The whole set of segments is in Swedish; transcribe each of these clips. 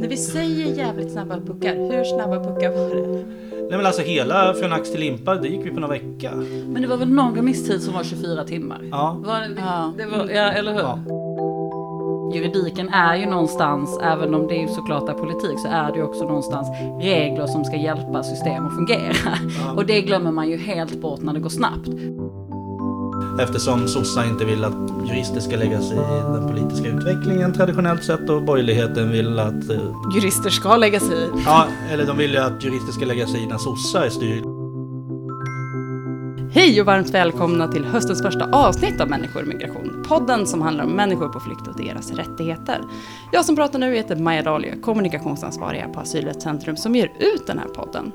När vi säger jävligt snabba puckar, hur snabba puckar var det? Nej men alltså hela från ax till limpa, det gick vi på några vecka. Men det var väl någon remisstid som var 24 timmar? Ja. Var det, Ja. det var, ja, eller hur? Ja. Juridiken är ju någonstans, även om det är såklart är politik, så är det ju också någonstans regler som ska hjälpa system att fungera. Och det glömmer man ju helt bort när det går snabbt. Eftersom sossar inte vill att jurister ska lägga sig i den politiska utvecklingen traditionellt sett och borgerligheten vill att... eh, Jurister ska lägga sig i. Ja, eller de vill ju att jurister ska lägga sig i när sossar styr. Hej och varmt välkomna till höstens första avsnitt av Människor och migration. Podden som handlar om människor på flykt och deras rättigheter. Jag som pratar nu heter Maja Dahlia, kommunikationsansvarig på Asylrättscentrum som ger ut den här podden.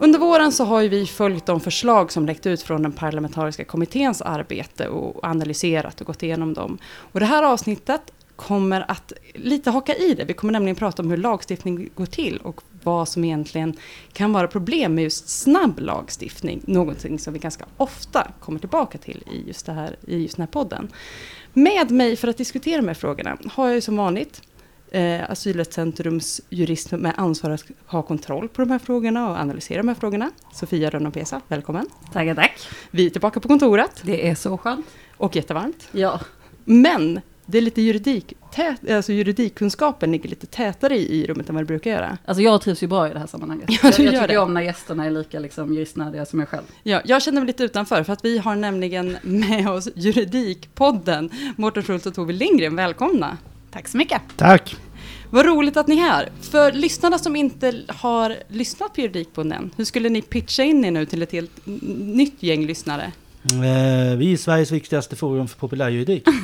Under våren så har ju vi följt de förslag som läckt ut från den parlamentariska kommitténs arbete och analyserat och gått igenom dem. Och det här avsnittet kommer att lite haka i det. Vi kommer nämligen prata om hur lagstiftning går till och vad som egentligen kan vara problem med just snabb lagstiftning. Någonting som vi ganska ofta kommer tillbaka till i just, det här, i just den här podden. Med mig för att diskutera de här frågorna har jag ju som vanligt eh, Asylrättscentrums jurist med ansvar att ha kontroll på de här frågorna och analysera de här frågorna. Sofia Rönnapesa, välkommen. Tackar, tack. Vi är tillbaka på kontoret Det är så skönt. och jättevarmt. Ja. Men det är lite juridik, tät, alltså juridikkunskapen ligger lite tätare i, i rummet än vad det brukar göra. Alltså jag trivs ju bra i det här sammanhanget. Ja, jag jag tycker det. om när gästerna är lika liksom, juristnördiga som jag själv. Ja, jag känner mig lite utanför för att vi har nämligen med oss Juridikpodden. Mårten Schultz och Tove Lindgren, välkomna. Tack så mycket. Tack! Vad roligt att ni är här. För lyssnarna som inte har lyssnat på Juridikpodden än, hur skulle ni pitcha in er nu till ett helt nytt gäng lyssnare? Eh, vi är Sveriges viktigaste forum för populärjuridik.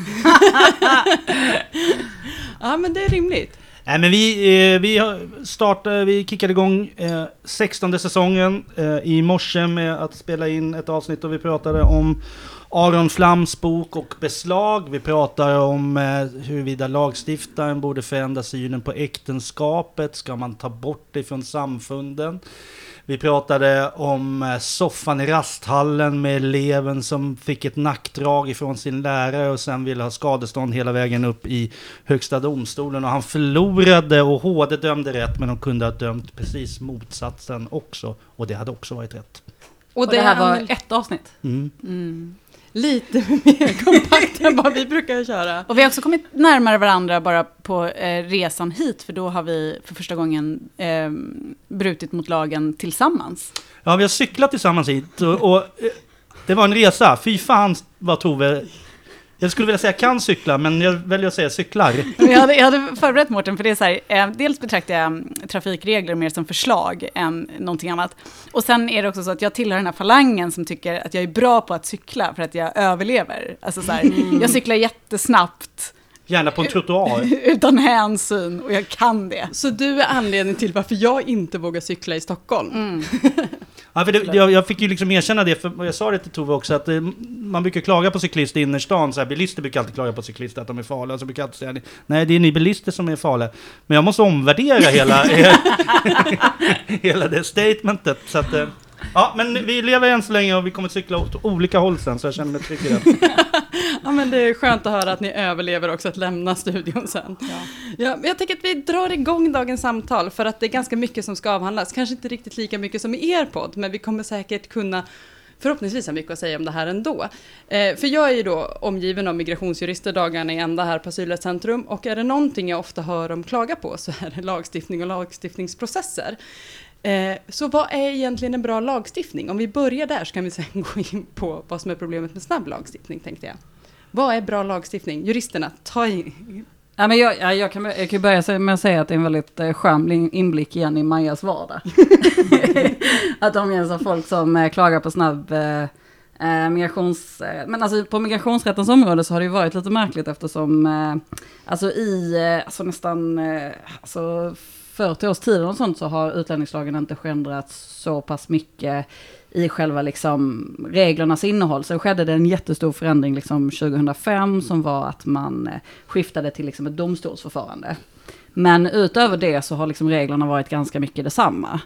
Ja, men det är rimligt. Nej men vi, eh, vi startade, vi kickade igång eh, 16 säsongen eh, i morse med att spela in ett avsnitt och vi pratade om Aron Flams bok och beslag. Vi pratade om eh, huruvida lagstiftaren borde förändra synen på äktenskapet. Ska man ta bort det från samfunden? Vi pratade om eh, soffan i rasthallen med eleven som fick ett nackdrag ifrån sin lärare och sen ville ha skadestånd hela vägen upp i Högsta domstolen. Och han förlorade och HD dömde rätt men de kunde ha dömt precis motsatsen också. Och det hade också varit rätt. Och det här var ett avsnitt. Mm. Lite mer kompakt än vad vi brukar köra. Och vi har också kommit närmare varandra bara på eh, resan hit, för då har vi för första gången eh, brutit mot lagen tillsammans. Ja, vi har cyklat tillsammans hit och, och eh, det var en resa. Fy fan vad Tove... Jag skulle vilja säga kan cykla, men jag väljer att säga cyklar. Jag hade, jag hade förberett Mårten, för det är så här, eh, dels betraktar jag mm, trafikregler mer som förslag än någonting annat. Och sen är det också så att jag tillhör den här falangen som tycker att jag är bra på att cykla för att jag överlever. Alltså så här, jag cyklar jättesnabbt Gärna på en trottoar. utan hänsyn och jag kan det. Så du är anledningen till varför jag inte vågar cykla i Stockholm. Mm. Ja, för det, jag, jag fick ju liksom erkänna det, för jag sa det till Tove också, att eh, man brukar klaga på cyklister i innerstan. Så här, bilister brukar alltid klaga på cyklister, att de är farliga. Så brukar jag alltid säga, nej det är ni bilister som är farliga. Men jag måste omvärdera hela, hela det statementet. Så att, eh, ja, men vi lever än så länge och vi kommer cykla åt olika håll sen, så jag känner mig trygg i det. Ja, men det är skönt att höra att ni överlever också att lämna studion sen. Ja. men jag tänker att vi drar igång dagens samtal för att det är ganska mycket som ska avhandlas. Kanske inte riktigt lika mycket som i er podd, men vi kommer säkert kunna förhoppningsvis ha mycket att säga om det här ändå. Eh, för jag är ju då omgiven av migrationsjurister dagarna i ända här på Asylrättscentrum och är det någonting jag ofta hör dem klaga på så är det lagstiftning och lagstiftningsprocesser. Eh, så vad är egentligen en bra lagstiftning? Om vi börjar där så kan vi sen gå in på vad som är problemet med snabb lagstiftning tänkte jag. Vad är bra lagstiftning? Juristerna, ta i. Ja, men jag, ja, jag, kan, jag kan börja med att säga att det är en väldigt eh, skön in- inblick igen i Majas vardag. att omges folk som eh, klagar på snabb eh, migrations... Men alltså på migrationsrättens område så har det ju varit lite märkligt eftersom eh, alltså i alltså nästan eh, alltså 40 års tid och sånt så har utlänningslagen inte förändrats så pass mycket i själva liksom reglernas innehåll. Sen skedde det en jättestor förändring liksom 2005 som var att man eh, skiftade till liksom ett domstolsförfarande. Men utöver det så har liksom reglerna varit ganska mycket detsamma.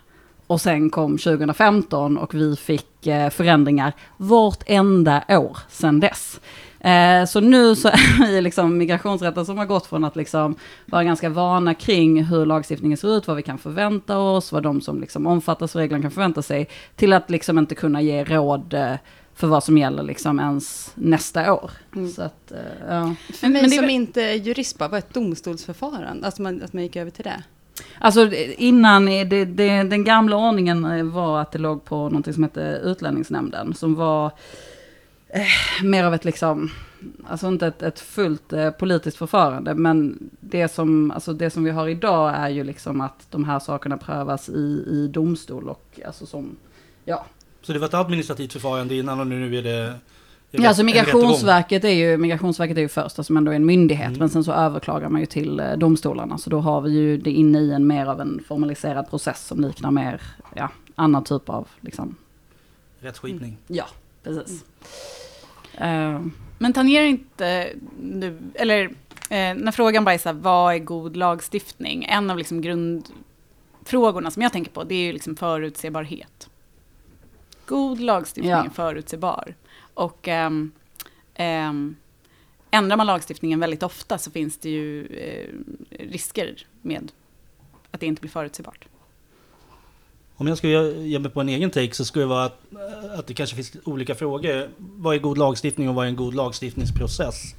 Och sen kom 2015 och vi fick eh, förändringar vartenda år sedan dess. Eh, så nu så är vi liksom migrationsrätten som har gått från att liksom vara ganska vana kring hur lagstiftningen ser ut, vad vi kan förvänta oss, vad de som liksom omfattas av reglerna kan förvänta sig, till att liksom inte kunna ge råd eh, för vad som gäller liksom ens nästa år. Mm. Så att, eh, ja. För mig men det som inte är jurist, bara, vad är ett domstolsförfarande? Alltså man, att man gick över till det. Alltså innan, det, det, den gamla ordningen var att det låg på någonting som hette utlänningsnämnden, som var eh, mer av ett liksom, alltså inte ett, ett fullt eh, politiskt förfarande, men det som, alltså det som vi har idag är ju liksom att de här sakerna prövas i, i domstol och alltså som, ja. Så det var ett administrativt förfarande innan och nu är det... Ja, alltså Migrationsverket är ju, Migrationsverket är ju först, som ändå är en myndighet, Mm. men sen så överklagar man ju till eh, domstolarna, så då har vi ju det inne i en mer av en formaliserad process som liknar mer, ja, annan typ av liksom, Rättsskipning. Ja, precis. Eh, Men tangerar inte nu, eller eh, när frågan bara är så här, vad är god lagstiftning? En av liksom grundfrågorna som jag tänker på, det är ju liksom förutsebarhet. God lagstiftning Ja. är förutsebar. Och ehm, ehm, ändrar man lagstiftningen väldigt ofta så finns det ju eh, risker med att det inte blir förutsebart. Om jag skulle ge- mig på en egen take så skulle det vara att, att det kanske finns olika frågor. Vad är god lagstiftning och vad är en god lagstiftningsprocess?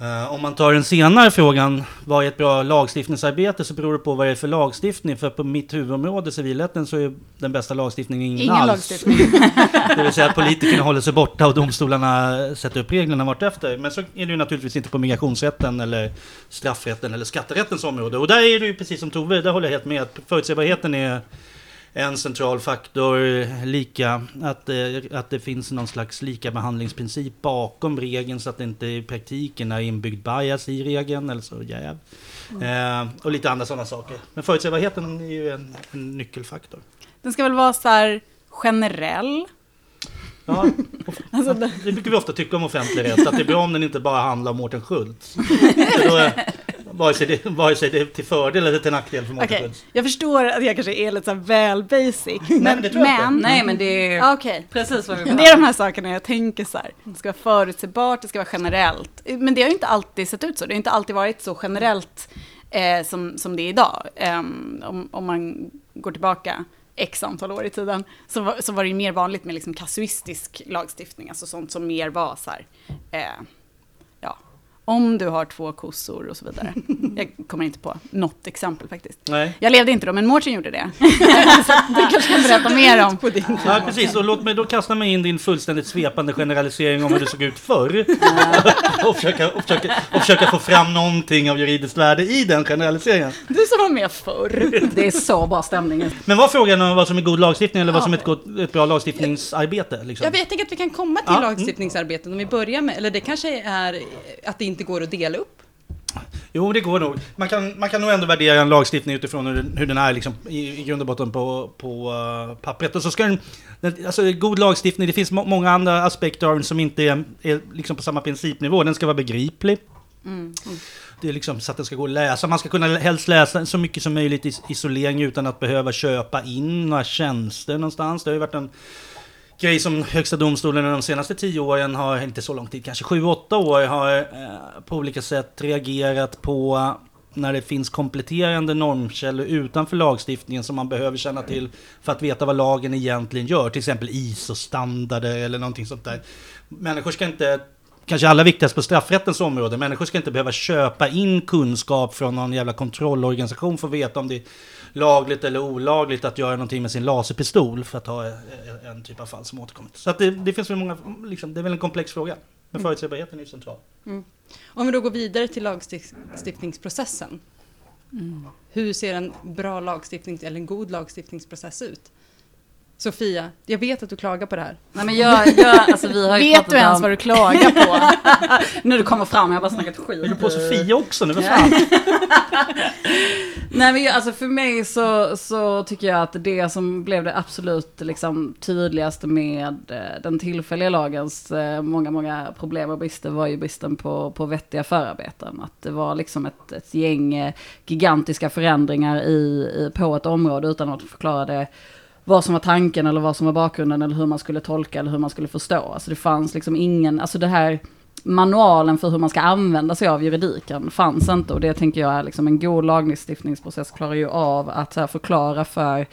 Eh, om man tar den senare frågan, vad är ett bra lagstiftningsarbete, så beror det på vad det är för lagstiftning. För på mitt huvudområde, civilrätten, så är den bästa lagstiftningen ingen, Ingen alls. lagstiftning. Det vill säga att politikerna håller sig borta och domstolarna sätter upp reglerna vartefter. Men så är det ju naturligtvis inte på migrationsrätten eller straffrätten eller skatterättens område. Och där är det ju precis som Tove, där håller jag helt med. att Förutsägbarheten är en central faktor. Lika, att, att det finns någon slags lika behandlingsprincip bakom regeln så att det inte i praktiken är inbyggd bias i regeln eller så jäv. Eh, och lite andra sådana saker. Men förutsägbarheten är ju en, en nyckelfaktor. Den ska väl vara så här generell. Ja, Alltså, det, brukar vi ofta tycka om offentlig rätt, att det är bra om den inte bara handlar om Mårten Schultz. För då är, vare, sig det, vare sig det är till fördel eller till nackdel för Okej, Schultz. jag förstår att jag kanske är lite så här väl basic. Men, men det tror jag inte. men nej, men det är Okej. precis vad vi Men det är de här sakerna jag tänker så här. Det ska vara förutsägbart, det ska vara generellt. Men det har ju inte alltid sett ut så. Det har inte alltid varit så generellt eh, som, som det är idag. Ehm, om, om man går tillbaka x antal år i tiden så var, så var det ju mer vanligt med liksom kasuistisk lagstiftning. Alltså sånt som mer var så här. Eh, om du har två kossor och så vidare. Jag kommer inte på något exempel faktiskt. Nej. Jag levde inte då, men Mårten gjorde det. så du kanske kan berätta mer om. På din Ja, precis. Och låt mig då kasta mig in din fullständigt svepande generalisering om hur det såg ut förr. och, försöka, och, försöka, och försöka få fram någonting av juridiskt värde i den generaliseringen. Du som var med förr. Det är så bra stämning. Men var frågan om vad som är god lagstiftning eller vad som är ett, gott, ett bra lagstiftningsarbete? Liksom? Jag, vet, jag tänker att vi kan komma till Ja, mm. lagstiftningsarbetet om vi börjar med, eller det kanske är att det inte går att dela upp. Jo, det går nog. Man kan, man kan nog ändå värdera en lagstiftning utifrån hur den, hur den är liksom, i, i grund och botten på, på uh, pappret. Och så ska den, den, alltså god lagstiftning, det finns må, många andra aspekter av den som inte är, är liksom på samma principnivå. Den ska vara begriplig. Det är liksom så att den ska gå att läsa. Man ska kunna helst läsa så mycket som möjligt i isolering utan att behöva köpa in några tjänster någonstans. Det har ju varit en grej som Högsta domstolen de senaste tio åren har, inte så lång tid, kanske sju, åtta år, har eh, på olika sätt reagerat på när det finns kompletterande normkällor utanför lagstiftningen som man behöver känna till för att veta vad lagen egentligen gör. Till exempel ISO-standarder eller någonting sånt där. Människor ska inte, kanske allra viktigast på straffrättens område, människor ska inte behöva köpa in kunskap från någon jävla kontrollorganisation för att veta om det är lagligt eller olagligt att göra någonting med sin laserpistol för att ta eh, en typ av fall som återkommit. Så att det, det finns väl många, liksom, det är väl en komplex fråga. Men förutsägbarheten är ju central. Om vi då går vidare till lagstiftningsprocessen. Hur ser en bra lagstiftning eller en god lagstiftningsprocess ut? Sofia, jag vet att du klagar på det här. Nej men jag, jag alltså vi har ju Vet du ens om- vad du klagar på? Nu det kommer fram, jag har bara snackat skit. Är du på Sofia också nu? Fan? Nej men jag, alltså för mig så, så tycker jag att det som blev det absolut liksom, tydligaste med eh, den tillfälliga lagens eh, många, många problem och brister var ju bristen på, på vettiga förarbeten. Att det var liksom ett, ett gäng eh, gigantiska förändringar i, i, på ett område utan att förklara det vad som var tanken eller vad som var bakgrunden eller hur man skulle tolka eller hur man skulle förstå. Alltså det fanns liksom ingen, alltså det här manualen för hur man ska använda sig av juridiken fanns inte och det tänker jag är liksom en god lagstiftningsprocess klarar ju av att här, förklara för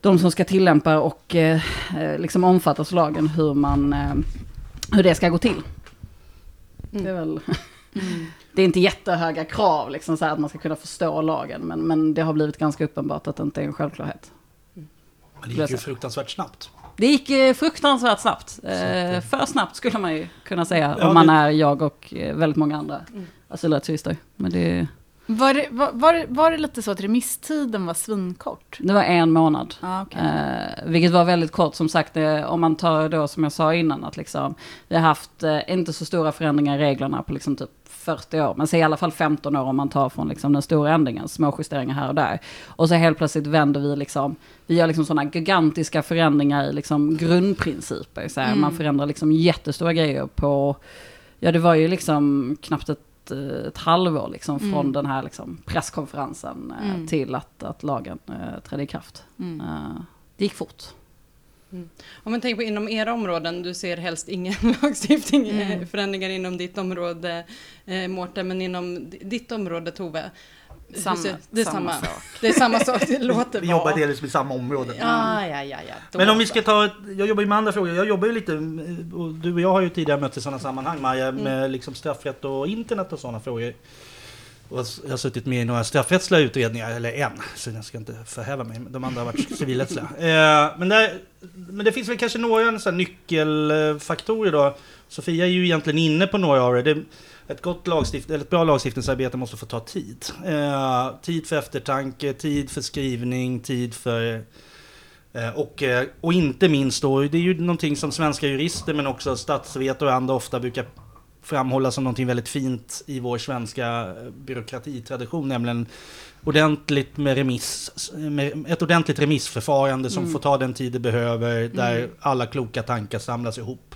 de som ska tillämpa och eh, liksom omfattas av lagen hur man, eh, hur det ska gå till. Mm. Det är väl... Det är inte jättehöga krav, liksom så här, att man ska kunna förstå lagen, men, men det har blivit ganska uppenbart att det inte är en självklarhet. Men det gick ju fruktansvärt snabbt. Det gick eh, fruktansvärt snabbt. Eh, för snabbt skulle man ju kunna säga, Ja, om man det- är jag och eh, väldigt många andra Mm. asylrättsjurister. Men det, Var det, var, var, det- var det lite så att remisstiden var svinkort? det var en månad. Ja, okej. Eh, vilket var väldigt kort, som sagt, eh, om man tar då som jag sa innan, att liksom, vi har haft eh, inte så stora förändringar i reglerna på liksom typ 40 år, men säg i alla fall 15 år om man tar från liksom den stora ändringen, små justeringar här och där. Och så helt plötsligt vänder vi liksom, vi gör liksom sådana gigantiska förändringar i liksom grundprinciper. Så Mm. Man förändrar liksom jättestora grejer på, ja det var ju liksom knappt ett, ett halvår liksom från Mm. den här liksom presskonferensen eh, Mm. till att, att lagen eh, trädde i kraft. Mm. Eh, det gick fort. Om man tänker på inom era områden, du ser helst ingen lagstiftning, Mm. eh, förändringar inom ditt område, eh, Mårten, men inom ditt område, Tove? Samma, ser- det är samma, sak. Det är samma sak, det låter Vi bra. jobbar delvis med samma område. Ja, ja, ja, ja. Då Men om vi ska ta, jag jobbar ju med andra frågor. Jag jobbar ju lite, och du och jag har ju tidigare mötts i sådana sammanhang Maja, med liksom straffrätt och internet och sådana frågor. Och jag har suttit med i några straffrättsliga utredningar, eller en, så jag ska inte förhäva mig. De andra har varit civilrättsliga. Eh, men, där, men det finns väl kanske några så nyckelfaktorer då. Sofia är ju egentligen inne på några av det. det ett, gott lagstift, eller ett bra lagstiftningsarbete måste få ta tid. Eh, tid för eftertanke, tid för skrivning, tid för Eh, Och, eh, och inte minst då, det är ju någonting som svenska jurister men också statsvetare och andra ofta brukar framhålla som någonting väldigt fint i vår svenska eh, byråkratitradition, nämligen ordentligt med remiss, med ett ordentligt remissförfarande som Mm. får ta den tid det behöver, där Mm. alla kloka tankar samlas ihop.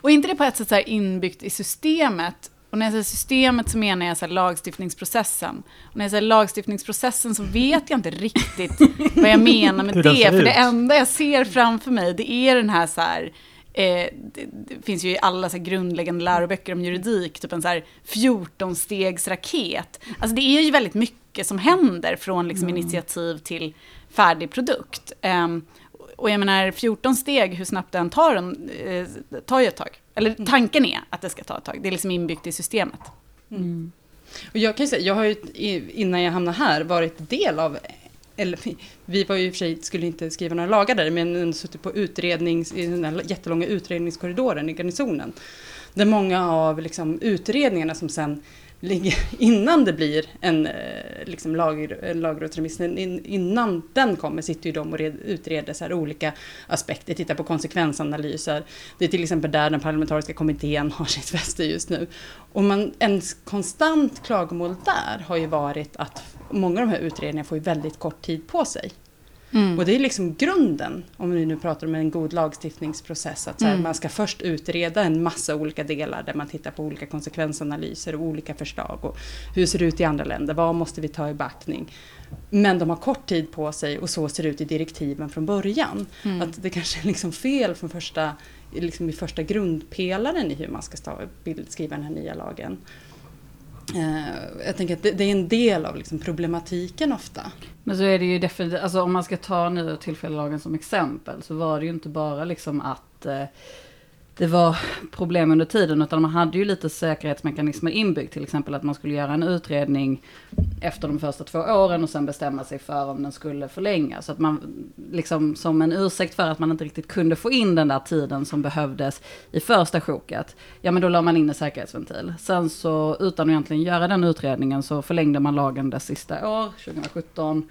Och inte det på ett sätt så inbyggt i systemet? Och när jag säger systemet så menar jag så lagstiftningsprocessen. Och när jag säger lagstiftningsprocessen så vet jag inte riktigt vad jag menar med det. För det enda jag ser framför mig, det är den här så här, eh, det, det finns ju i alla så här grundläggande läroböcker om juridik, typ en så här 14-stegsraket. Alltså det är ju väldigt mycket som händer från liksom initiativ till färdig produkt. Ehm, och jag menar, 14 steg, hur snabbt den tar, den, eh, tar ju ett tag. Eller tanken är att det ska ta ett tag. Det är liksom inbyggt i systemet. Mm. Och jag kan ju säga, jag har ju innan jag hamnade här varit del av eller vi- var ju i och för sig, skulle inte skriva några lagar där, men ändå suttit på utrednings, i den där jättelånga utredningskorridoren i garnisonen. Där många av liksom, utredningarna som sen ligger innan det blir en, eh, liksom, lag, lagrådsremiss, innan den kommer sitter ju de och red, utreder så här olika aspekter, tittar på konsekvensanalyser. Det är till exempel där den parlamentariska kommittén har sitt fäste just nu. Och man, en konstant klagomål där har ju varit att många av de här utredningarna får ju väldigt kort tid på sig. Mm. Och det är liksom grunden, om vi nu pratar om en god lagstiftningsprocess, att här, Mm. man ska först utreda en massa olika delar där man tittar på olika konsekvensanalyser och olika förslag och hur ser det ut i andra länder, vad måste vi ta i beaktning? Men de har kort tid på sig och så ser det ut i direktiven från början. Mm. Att det kanske är liksom fel från första, liksom i första grundpelaren i hur man ska skriva den här nya lagen. Eh, jag tänker att det, det är en del av liksom problematiken ofta. Men så är det ju definitivt, alltså om man ska ta nu tillfällelagen som exempel så var det ju inte bara liksom att eh, det var problem under tiden utan man hade ju lite säkerhetsmekanismer inbyggt. Till exempel att man skulle göra en utredning efter de första två åren och sen bestämma sig för om den skulle förlängas. Så att man liksom som en ursäkt för att man inte riktigt kunde få in den där tiden som behövdes i första sjoket. Ja men då la man in en säkerhetsventil. Sen så utan att egentligen göra den utredningen så förlängde man lagen det sista år, 2017.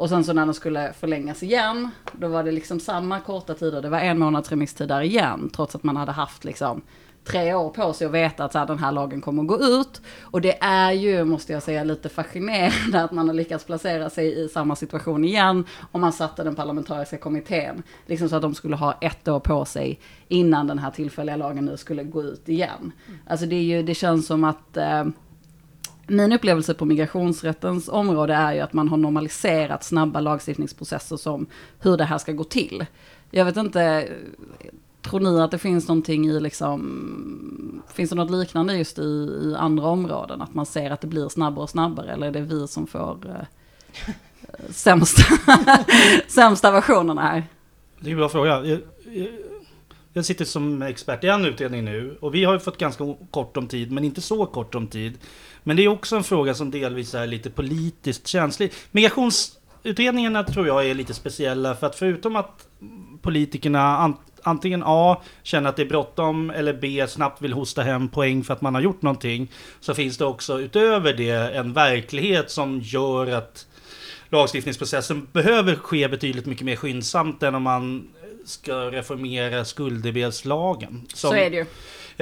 Och sen så när den skulle förlängas igen, då var det liksom samma korta tider. Det var en månads remisstid där igen, trots att man hade haft liksom tre år på sig att veta att så här, den här lagen kommer att gå ut. Och det är ju, måste jag säga, lite fascinerande att man har lyckats placera sig i samma situation igen. Och man satte den parlamentariska kommittén, liksom så att de skulle ha ett år på sig innan den här tillfälliga lagen nu skulle gå ut igen. Alltså det, är ju, det känns som att eh, min upplevelse på migrationsrättens område är ju att man har normaliserat snabba lagstiftningsprocesser som hur det här ska gå till. Jag vet inte, tror ni att det finns någonting i liksom, finns det något liknande just i, i andra områden? Att man ser att det blir snabbare och snabbare eller är det vi som får eh, sämsta, sämsta versionerna här? Det är en bra fråga. Jag, jag, jag sitter som expert i en utredning nu och vi har ju fått ganska kort om tid, men inte så kort om tid. Men det är också en fråga som delvis är lite politiskt känslig. Migrationsutredningarna tror jag är lite speciella för att förutom att politikerna antingen A. Känner att det är bråttom eller B. Snabbt vill hosta hem poäng för att man har gjort någonting. Så finns det också utöver det en verklighet som gör att lagstiftningsprocessen behöver ske betydligt mycket mer skyndsamt än om man ska reformera skulderbedslagen. Så är det ju.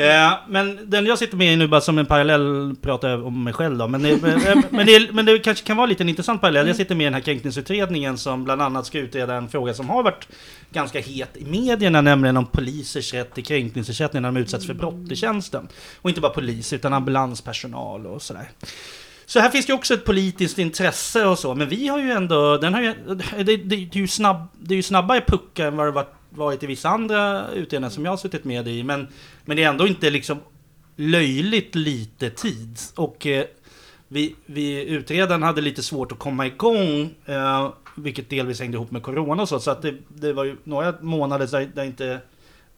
Eh, men den jag sitter med i nu bara som en parallell, pratar jag om mig själv då. Men det, men, det, men det kanske kan vara lite en intressant parallell. Jag sitter med i den här kränkningsutredningen som bland annat ska utreda en fråga som har varit ganska het i medierna, nämligen om polisers rätt till kränkningsersättning när de utsätts för brott i tjänsten. Och inte bara polis, utan ambulanspersonal och sådär. Så här finns det också ett politiskt intresse och så, men vi har ju ändå, den har ju, det, det, det är ju snabb, det är ju snabbare puckar än vad det varit varit i vissa andra utredningar som jag har suttit med i. Men, men det är ändå inte liksom löjligt lite tid. Och eh, vi, vi, utredaren hade lite svårt att komma igång. Eh, vilket delvis hängde ihop med Corona och så. Så att det, det var ju några månader där, där inte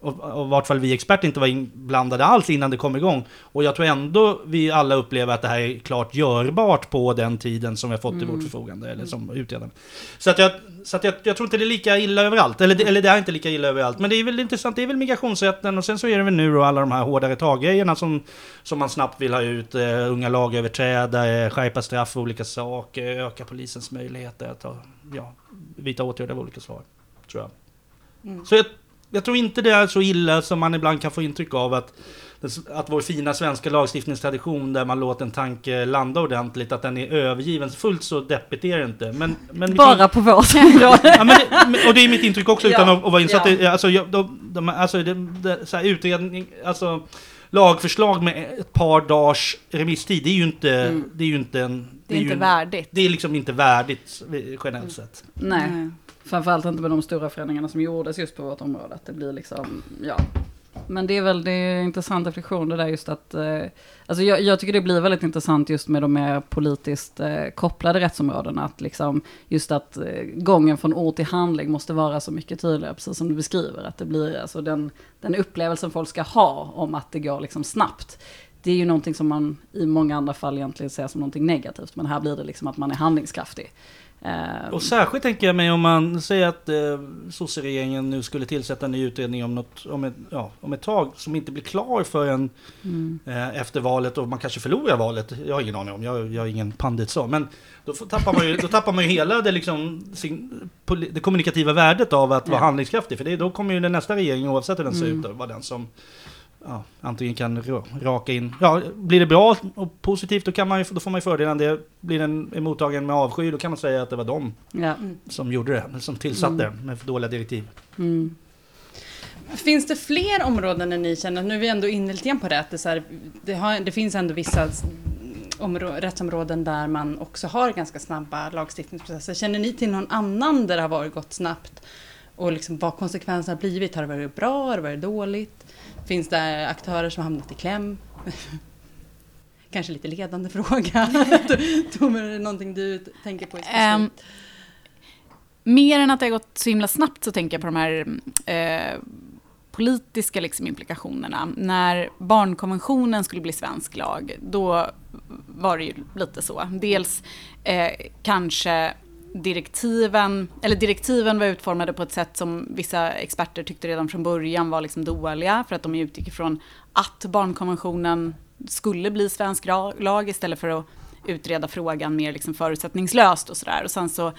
och, och vart fall vi experter inte var inblandade alls innan det kom igång. Och jag tror ändå vi alla upplever att det här är klart görbart på den tiden som vi har fått mm. till vårt förfogande, eller som utredaren. Så att, jag, så att jag, jag tror inte det är lika illa överallt, eller, eller det är inte lika illa överallt. Men det är väl intressant, det är väl migrationsrätten och sen så är det väl nu då alla de här hårdare taggrejerna som, som man snabbt vill ha ut. Uh, unga lagöverträdare, skärpa straff för olika saker, öka polisens möjligheter att ta, ja, vidta åtgärder av olika slag. Tror jag. Mm. Så jag jag tror inte det är så illa som man ibland kan få intryck av att, att vår fina svenska lagstiftningstradition där man låter en tanke landa ordentligt, att den är övergiven. Fullt så deppigt är det inte. Men, men Bara kan, på vårt område. ja, det, och det är mitt intryck också utan ja, att, att vara insatt. Ja. Alltså, de, de, alltså, det, det, så här, utredning, alltså lagförslag med ett par dagars remisstid, det är ju inte, mm. det är ju inte en... Det är, det är inte ju, värdigt. Det är liksom inte värdigt generellt sett. Nej. Framförallt inte med de stora förändringarna som gjordes just på vårt område. Att det blir liksom, ja. Men det är väl det är en intressant reflektion det där just att, eh, alltså jag, jag, tycker det blir väldigt intressant just med de mer politiskt eh, kopplade rättsområdena. Att liksom, just att eh, gången från ord till handling måste vara så mycket tydligare, precis som du beskriver. Att det blir alltså den, den upplevelsen folk ska ha om att det går liksom snabbt. Det är ju någonting som man i många andra fall egentligen ser som någonting negativt, men här blir det liksom att man är handlingskraftig. Uh, och särskilt tänker jag mig om man säger att eh, sosseregeringen nu skulle tillsätta en ny utredning om, något, om, ett, ja, om ett tag som inte blir klar förrän mm. eh, efter valet och man kanske förlorar valet. Jag har ingen aning om, jag, jag är ingen pandit så. Men då, tappar man ju, då tappar man ju hela det, liksom, sin, det kommunikativa värdet av att ja. vara handlingskraftig. För det, då kommer ju den nästa regering, oavsett hur den ser mm. ut, vara den som ja, antingen kan raka in. Ja, blir det bra och positivt då, kan man, då får man ju fördelen det. Blir den mottagen med avsky då kan man säga att det var de ja. som gjorde det, som tillsatte mm. med för dåliga direktiv. Mm. Finns det fler områden när ni känner, nu är vi ändå inne lite grann på det, det, så här, det, har, det finns ändå vissa rättsområden där man också har ganska snabba lagstiftningsprocesser. Känner ni till någon annan där det har varit gått snabbt? Och liksom vad konsekvenserna har blivit? Har det varit bra? Har det varit dåligt? Finns det aktörer som har hamnat i kläm? Kanske lite ledande fråga. Tomer, är det någonting du tänker på i um, Mer än att det har gått så himla snabbt så tänker jag på de här eh, politiska liksom, implikationerna. När barnkonventionen skulle bli svensk lag, då var det ju lite så. Dels eh, kanske direktiven, eller direktiven var utformade på ett sätt som vissa experter tyckte redan från början var liksom dåliga, för att de utgick ifrån att barnkonventionen skulle bli svensk lag istället för att utreda frågan mer liksom förutsättningslöst och sådär. Och sen så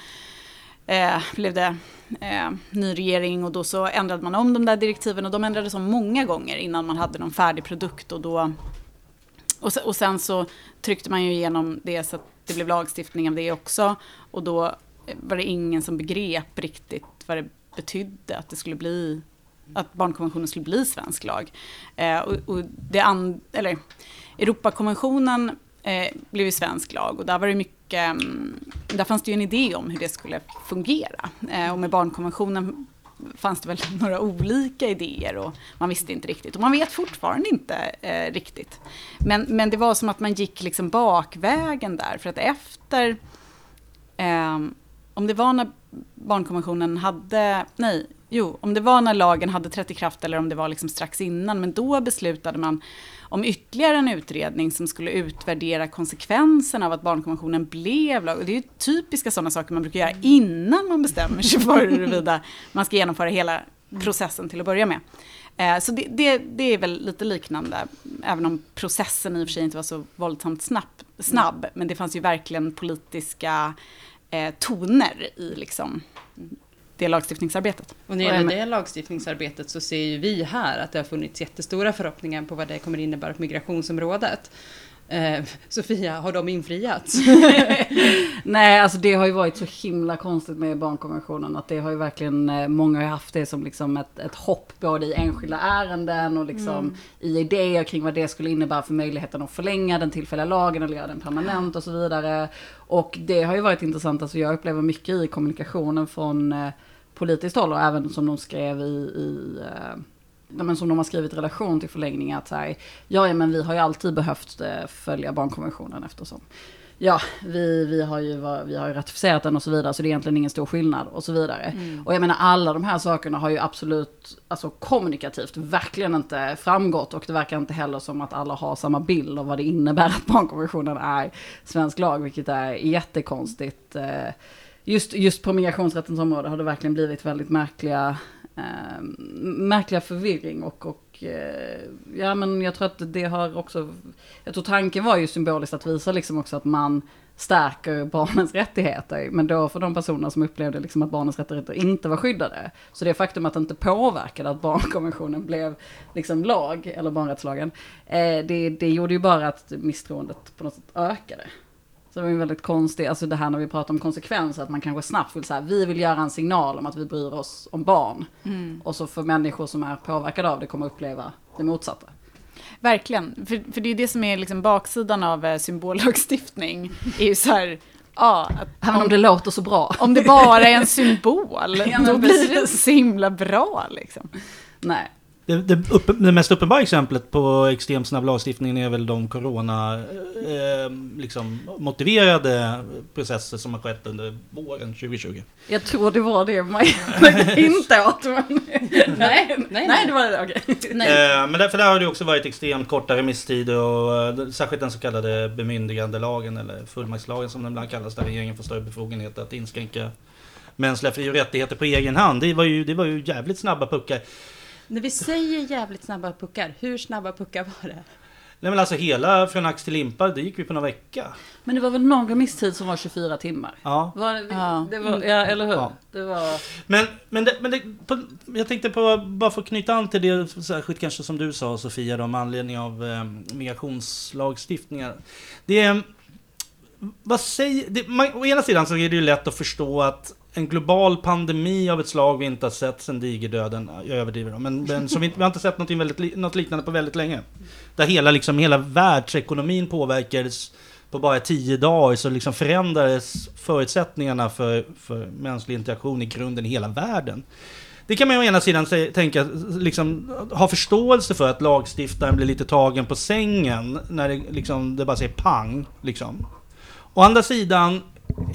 eh, blev det eh, ny regering och då så ändrade man om de där direktiven och de ändrades om många gånger innan man hade någon färdig produkt och då och, sen så tryckte man ju igenom det så att det blev lagstiftning av det också. Och då var det ingen som begrep riktigt vad det betydde att det skulle bli att barnkonventionen skulle bli svensk lag. Eh, och, och det and, eller, Europakonventionen eh, blev ju svensk lag och där var det mycket, mm, där fanns det ju en idé om hur det skulle fungera. Eh, och med barnkonventionen fanns det väl några olika idéer och man visste inte riktigt. Och man vet fortfarande inte eh, riktigt. Men, men det var som att man gick liksom bakvägen där, för att efter, eh, om det var när barnkonventionen hade, nej, jo, om det var när lagen hade trätt i kraft eller om det var liksom strax innan, men då beslutade man om ytterligare en utredning som skulle utvärdera konsekvenserna av att barnkonventionen blev lag. Och det är ju typiska sådana saker man brukar göra innan man bestämmer sig för huruvida man ska genomföra hela processen till att börja med. Eh, så det, det, det, är väl lite liknande, även om processen i och för sig inte var så våldsamt snabb, snabb men det fanns ju verkligen politiska eh, toner i liksom det lagstiftningsarbetet. Och när det gäller det lagstiftningsarbetet så ser ju vi här att det har funnits jättestora förhoppningar på vad det kommer innebära på migrationsområdet. Eh, Sofia, har de infriats? Nej, alltså det har ju varit så himla konstigt med barnkonventionen att det har ju verkligen, eh, många har haft det som liksom ett, ett hopp både i enskilda ärenden och liksom mm. i idéer kring vad det skulle innebära för möjligheten att förlänga den tillfälliga lagen eller göra den permanent och så vidare. Och det har ju varit intressant, alltså jag upplever mycket i kommunikationen från eh, politiskt håll och även som de skrev i, i eh, men som de har skrivit i relation till förlängning att här, ja, men vi har ju alltid behövt eh, följa barnkonventionen eftersom ja, vi, vi, har ju, vi har ju ratificerat den och så vidare, så det är egentligen ingen stor skillnad och så vidare. Mm. Och jag menar alla de här sakerna har ju absolut, alltså kommunikativt, verkligen inte framgått och det verkar inte heller som att alla har samma bild av vad det innebär att barnkonventionen är svensk lag, vilket är jättekonstigt. Eh, just, just på migrationsrättens område har det verkligen blivit väldigt märkliga, eh, märkliga förvirring och, och eh, ja men jag tror att det har också, jag tror tanken var ju symboliskt att visa liksom också att man stärker barnens rättigheter, men då för de personer som upplevde liksom att barnens rättigheter inte var skyddade. Så det faktum att det inte påverkade att barnkonventionen blev liksom lag, eller barnrättslagen, eh, det, det gjorde ju bara att misstroendet på något sätt ökade. Så det var ju väldigt konstigt, alltså det här när vi pratar om konsekvenser, att man kanske snabbt vill säga, vi vill göra en signal om att vi bryr oss om barn. Mm. Och så för människor som är påverkade av det kommer uppleva det motsatta. Verkligen, för, för det är det som är liksom baksidan av eh, symbollagstiftning, är ju så här, Ja, Även om, om det låter så bra. Om det bara är en symbol, ja, då blir det så himla bra liksom. Nej. Det, det, upp, det, mest uppenbara exemplet på extremt snabb lagstiftning är väl de corona eh, liksom, motiverade processer som har skett under våren 2020. Jag tror det var det man inte åt. Men... nej, nej, nej, det var det. Okay. Eh, men därför där har det också varit extremt korta remisstider och eh, särskilt den så kallade bemyndigandelagen eller fullmaktslagen som den ibland kallas där regeringen får större befogenheter att inskränka mänskliga fri och rättigheter på egen hand. Det var ju, det var ju jävligt snabba puckar. När vi säger jävligt snabba puckar, hur snabba puckar var det? Nej men alltså hela från ax till limpa, det gick vi på några vecka. Men det var väl någon remisstid som var 24 timmar? Ja. Var det, ja. Det var, ja, eller hur? Ja. Det var... Men, men, det, men det, på, jag tänkte på, bara för att knyta an till det, särskilt kanske som du sa Sofia, då, med anledning av eh, migrationslagstiftningar. Det är, vad säger, det, man, å ena sidan så är det ju lätt att förstå att en global pandemi av ett slag vi inte har sett sedan digerdöden. Jag överdriver men, men som vi, vi har inte sett något, väldigt, något liknande på väldigt länge. Där hela, liksom, hela världsekonomin påverkades på bara tio dagar så liksom förändrades förutsättningarna för, för mänsklig interaktion i grunden i hela världen. Det kan man ju å ena sidan tänka, liksom, ha förståelse för att lagstiftaren blir lite tagen på sängen när det, liksom, det bara säger pang. Liksom. Å andra sidan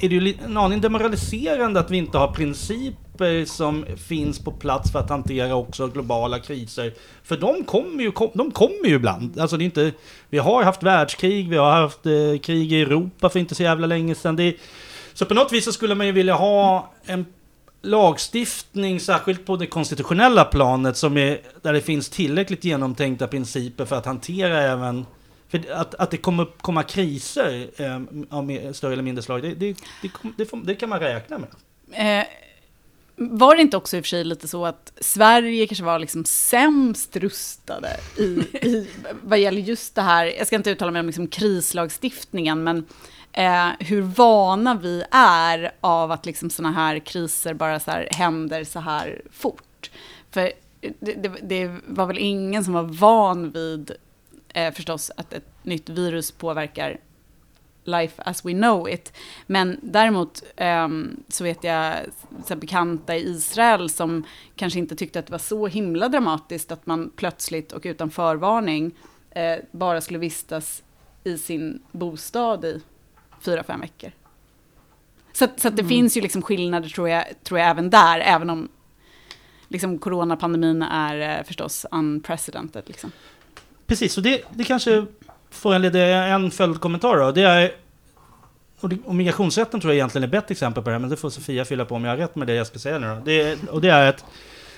är det ju en aning demoraliserande att vi inte har principer som finns på plats för att hantera också globala kriser. För de kommer ju, de kommer ju ibland. Alltså det är inte, vi har haft världskrig, vi har haft eh, krig i Europa för inte så jävla länge sedan. Det, så på något vis så skulle man ju vilja ha en lagstiftning, särskilt på det konstitutionella planet, som är, där det finns tillräckligt genomtänkta principer för att hantera även för att, att det kommer komma kriser eh, av större eller mindre slag, det, det, det, får, det, kan man räkna med. Eh, var det inte också i och för sig lite så att Sverige kanske var liksom sämst rustade i, i, vad gäller just det här, jag ska inte uttala mig om liksom krislagstiftningen, men eh, hur vana vi är av att liksom sådana här kriser bara så här händer så här fort. För det, det, det var väl ingen som var van vid eh, förstås att ett nytt virus påverkar life as we know it. Men däremot um, så vet jag så bekanta i Israel som kanske inte tyckte att det var så himla dramatiskt att man plötsligt och utan förvarning eh, bara skulle vistas i sin bostad i fyra, fem veckor. Så, så det mm. finns ju liksom skillnader tror jag, tror jag även där, även om liksom coronapandemin är eh, förstås unprecedented. Liksom. Precis, och det, det kanske föranleder en följdkommentar då. Det är, och, det, och migrationsrätten tror jag egentligen är ett bättre exempel på det här, men det får Sofia fylla på om jag har rätt med det jag ska säga nu då. Det, och det är att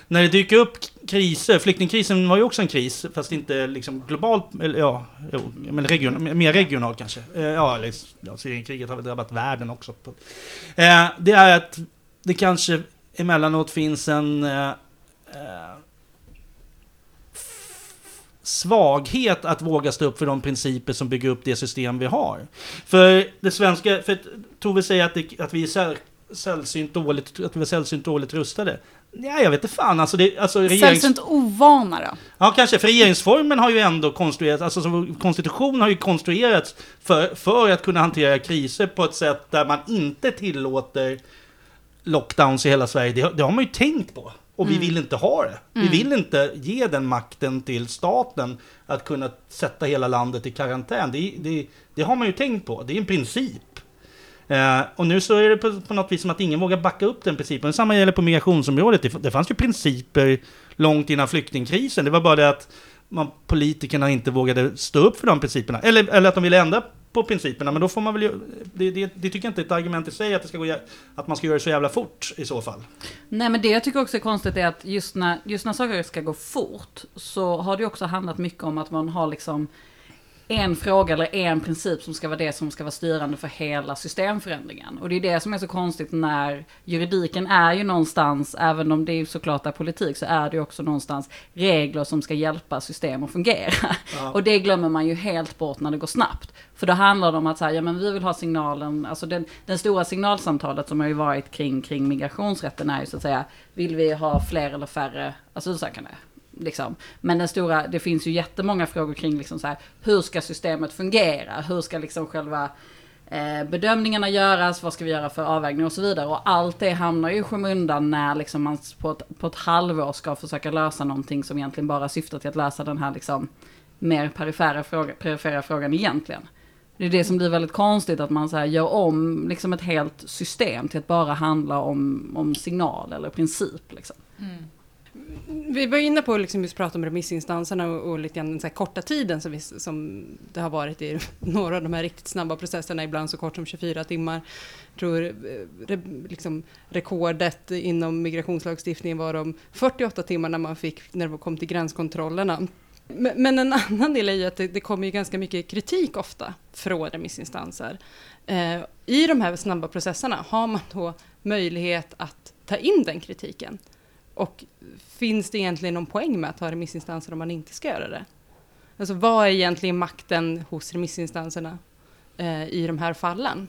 när det dyker upp kriser, flyktingkrisen var ju också en kris, fast inte liksom globalt, eller ja, men region, mer regionalt kanske. Eh, ja, eller, ja, Syrienkriget har väl drabbat världen också. Eh, det är att det kanske emellanåt finns en eh, svaghet att våga stå upp för de principer som bygger upp det system vi har. För det svenska, för Tove säger att, det, att vi är sällsynt dåligt, att vi är sällsynt dåligt rustade. Ja, jag vet inte fan. Alltså det, alltså regerings... Sällsynt ovana då? Ja, kanske. För regeringsformen har ju ändå konstruerats, alltså konstitutionen har ju konstruerats för, för att kunna hantera kriser på ett sätt där man inte tillåter lockdowns i hela Sverige. Det, det har man ju tänkt på. Och mm. vi vill inte ha det. Vi mm. vill inte ge den makten till staten att kunna sätta hela landet i karantän. Det, det, det har man ju tänkt på. Det är en princip. Eh, och nu så är det på, på, något vis som att ingen vågar backa upp den principen. Samma gäller på migrationsområdet. Det, det fanns ju principer långt innan flyktingkrisen. Det var bara det att man, politikerna inte vågade stå upp för de principerna. Eller, eller att de ville ändra på principerna. Men då får man väl det, det, det, tycker jag inte är ett argument i sig att, det ska gå, att man ska göra det så jävla fort i så fall. Nej men det jag tycker också är konstigt är att just när, just när saker ska gå fort så har det också handlat mycket om att man har liksom en fråga eller en princip som ska vara det som ska vara styrande för hela systemförändringen. Och det är det som är så konstigt när juridiken är ju någonstans, även om det såklart är politik, så är det ju också någonstans regler som ska hjälpa system att fungera. Ja. Och det glömmer man ju helt bort när det går snabbt. För då handlar det om att säga, ja men vi vill ha signalen, alltså den, den stora signalsamtalet som har ju varit kring, kring migrationsrätten är ju så att säga, vill vi ha fler eller färre asylsökande? Liksom. Men den stora, det finns ju jättemånga frågor kring liksom så här, hur ska systemet fungera? Hur ska liksom själva eh, bedömningarna göras? Vad ska vi göra för avvägning och så vidare? Och allt det hamnar ju i skymundan när liksom man på ett, på ett halvår ska försöka lösa någonting som egentligen bara syftar till att lösa den här liksom mer perifera, fråga, perifera frågan egentligen. Det är det som blir väldigt konstigt att man så här gör om liksom ett helt system till att bara handla om, om signal eller princip. Liksom. Mm. Vi var inne på liksom just prata om remissinstanserna och, och lite grann den så korta tiden som, vi, som det har varit i några av de här riktigt snabba processerna, ibland så kort som 24 timmar. Jag tror eh, re, liksom, rekordet inom migrationslagstiftningen var de 48 timmar när man fick, när det kom till gränskontrollerna. Men, men en annan del är ju att det, det kommer ju ganska mycket kritik ofta från remissinstanser. Eh, I de här snabba processerna har man då möjlighet att ta in den kritiken. Och finns det egentligen någon poäng med att ha remissinstanser om man inte ska göra det? Alltså vad är egentligen makten hos remissinstanserna eh, i de här fallen?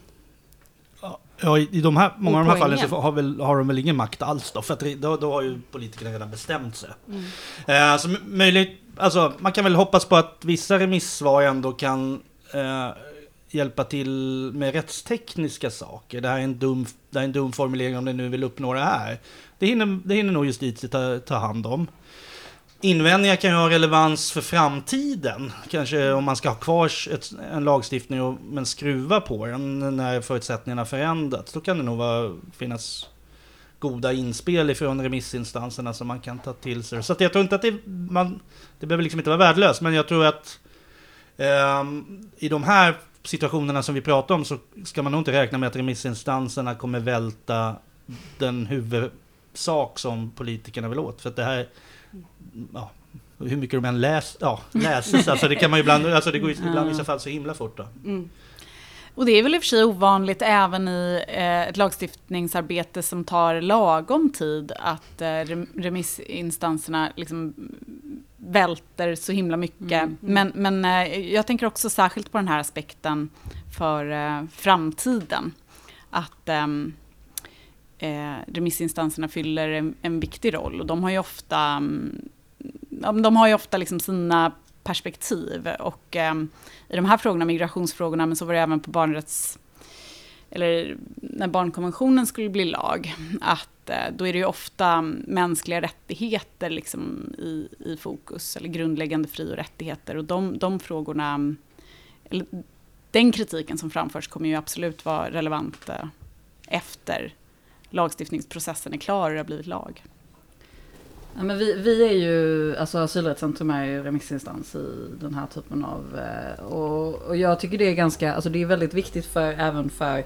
Ja, i de här, många av de här fallen så har, väl, har de väl ingen makt alls då, för att då, då har ju politikerna redan bestämt sig. Mm. Eh, så möjligt, alltså man kan väl hoppas på att vissa remissvar ändå kan eh, hjälpa till med rättstekniska saker. Det här är en dum, det är en dum formulering om det nu vill uppnå det här. Det hinner, det hinner nog justitie ta, ta hand om. Invändningar kan ju ha relevans för framtiden. Kanske om man ska ha kvar ett, en lagstiftning och, men skruva på den när förutsättningarna förändrats. Då kan det nog vara, finnas goda inspel ifrån remissinstanserna som man kan ta till sig. Så jag tror inte att det, man, det behöver liksom inte vara värdelöst, men jag tror att eh, i de här situationerna som vi pratar om så ska man nog inte räkna med att remissinstanserna kommer välta den huvudsak som politikerna vill åt. För att det här, ja, hur mycket de än läs, ja, läses, alltså det kan man ju ibland, alltså det går ju ibland i vissa fall så himla fort då. Mm. Och det är väl i och för sig ovanligt även i eh, ett lagstiftningsarbete som tar lagom tid att eh, remissinstanserna liksom välter så himla mycket. Mm. Men, men eh, jag tänker också särskilt på den här aspekten för eh, framtiden. Att ehm, eh, remissinstanserna fyller en, en, viktig roll och de har ju ofta, mm, de har ju ofta liksom sina perspektiv. Och eh, i de här frågorna, migrationsfrågorna, men så var det även på barnrätts... Eller när barnkonventionen skulle bli lag, att Eh, då är det ju ofta mänskliga rättigheter liksom i, i fokus, eller grundläggande fri och rättigheter. Och de, de frågorna, eller den kritiken som framförs kommer ju absolut vara relevant eh, efter lagstiftningsprocessen är klar och det har blivit lag. Ja, men vi, vi är ju, alltså Asylrättscentrum är ju remissinstans i den här typen av, eh, och, och jag tycker det är ganska, alltså det är väldigt viktigt för, även för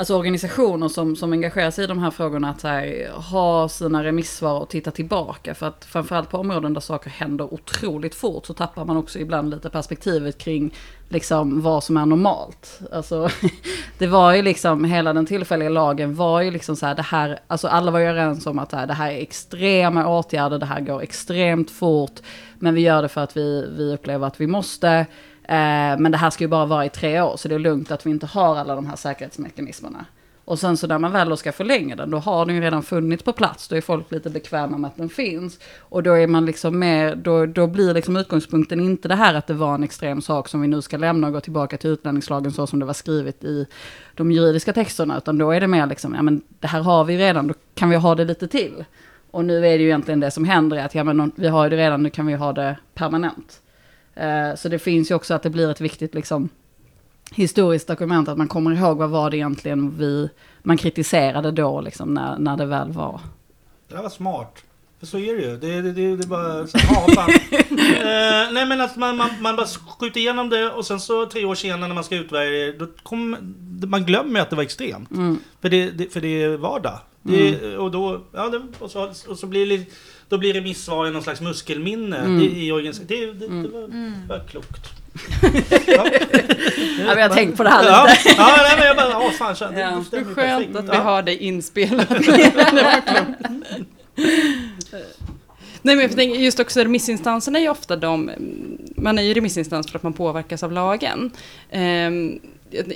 alltså organisationer som, som engagerar sig i de här frågorna att här, ha sina remissvar och titta tillbaka. För att framförallt på områden där saker händer otroligt fort så tappar man också ibland lite perspektivet kring liksom vad som är normalt. Alltså, det var ju liksom, hela den tillfälliga lagen var ju liksom så här, det här, alltså alla var ju överens om att det här är extrema åtgärder, det här går extremt fort, men vi gör det för att vi, vi upplever att vi måste. Eh, men det här ska ju bara vara i tre år, så det är lugnt att vi inte har alla de här säkerhetsmekanismerna. Och sen så när man väl då ska förlänga den, då har den ju redan funnits på plats. Då är folk lite bekväma med att den finns. Och då är man liksom mer, då, då blir liksom utgångspunkten inte det här att det var en extrem sak som vi nu ska lämna och gå tillbaka till utlänningslagen så som det var skrivet i de juridiska texterna. Utan då är det mer liksom, ja men det här har vi redan, då kan vi ha det lite till. Och nu är det ju egentligen det som händer, att ja men vi har det redan, nu kan vi ha det permanent. Eh, så det finns ju också att det blir ett viktigt liksom, historiskt dokument, att man kommer ihåg vad var det egentligen vi, man kritiserade då, liksom, när, när det väl var. Det var smart. För så är det ju. Det, det, det, det är bara så här, ja, fan. eh, nej men att man, man, man bara skjuter igenom det och sen så tre år senare när man ska utvärdera det, då kommer man glömmer att det var extremt. Mm. För, det, det, för det är vardag. Det, och då, ja, och så, och så blir det, då blir remissvaren någon slags muskelminne Mm. det, i organisationen. Det, det, det var, Mm. var klokt. Ja, men jag har tänkt på det här Ja, lite. ja nej, men jag bara, åh fan, så, det, Ja. det Det skönt perfekt. att vi Ja. har det inspelat. det var klokt. Nej men jag tänker just också remissinstanserna är ju ofta de, man är ju remissinstans för att man påverkas av lagen. Ehm,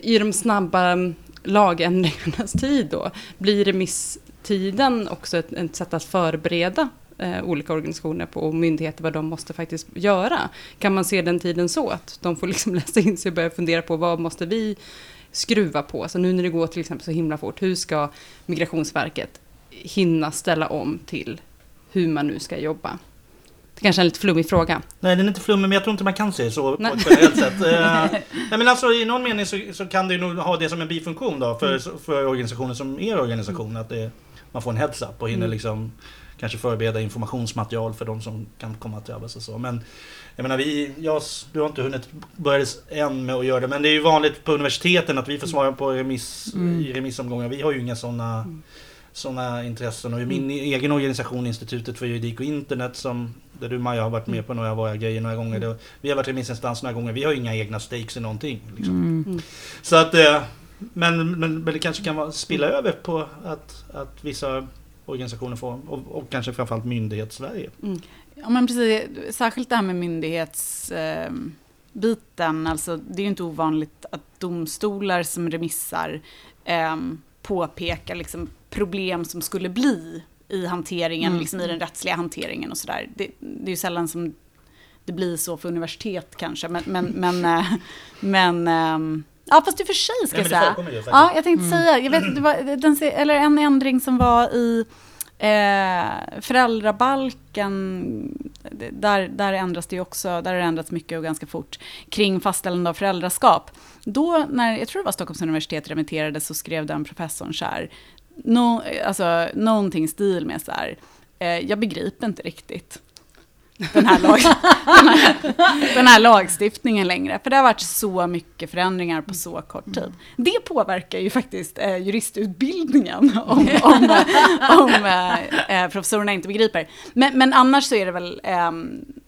I de snabba lagändringarnas tid då, blir remisstiden också ett, ett sätt att förbereda eh, olika organisationer på och myndigheter vad de måste faktiskt göra. Kan man se den tiden så att de får liksom läsa in sig och börja fundera på vad måste vi skruva på? Så nu när det går till exempel så himla fort, hur ska Migrationsverket hinna ställa om till hur man nu ska jobba? Det kanske är en lite flummig fråga. Nej, den är inte flummig, men jag tror inte man kan se så Nej. på ett generellt sätt. Eh, nej, men alltså i någon mening så, så kan det ju nog ha det som en bifunktion då för, Mm. för organisationer som er organisation. Att det, man får en heads-up och hinner Mm. liksom kanske förbereda informationsmaterial för de som kan komma att drabbas och så. Men jag menar, vi, jag, du har inte hunnit börja än med att göra det, men det är ju vanligt på universiteten att vi får svara på remiss, Mm. i remissomgångar. Vi har ju inga sådana Mm. sådana intressen. Och i min egen organisation, Institutet för juridik och internet, som, där du Maja har varit med på några av våra grejer några gånger. Det, vi har varit remissinstans några gånger. Vi har ju inga egna stakes i någonting. Liksom. Mm. Så att, eh, men, men, men det kanske kan vara, spilla över på att, att vissa organisationer får, och, och kanske framförallt myndighets-Sverige. Ja, men precis. Särskilt det här med myndighetsbiten. biten alltså, det är ju inte ovanligt att domstolar som remissar eh, påpekar liksom, problem som skulle bli i hanteringen, Mm. liksom, i den rättsliga hanteringen och sådär. Det, det är ju sällan som det blir så för universitet kanske, men, men, men, eh, men ehm, ja, fast i och för sig ska Nej, jag det säga. Ja, jag tänkte Mm. säga, jag vet, det var, den, eller en ändring som var i eh, föräldrabalken, där, där ändras det ju också, där har det ändrats mycket och ganska fort, kring fastställande av föräldraskap. Då, när, jag tror det var Stockholms universitet remitterade, så skrev den professorn så här, no, alltså, någonting stil med så här, eh, jag begriper inte riktigt den här, lag, den, här, den här lagstiftningen längre. För det har varit så mycket förändringar på så kort tid. Det påverkar ju faktiskt eh, juristutbildningen om, om, eh, om eh, eh, professorerna inte begriper. Men, men annars så är det väl, eh,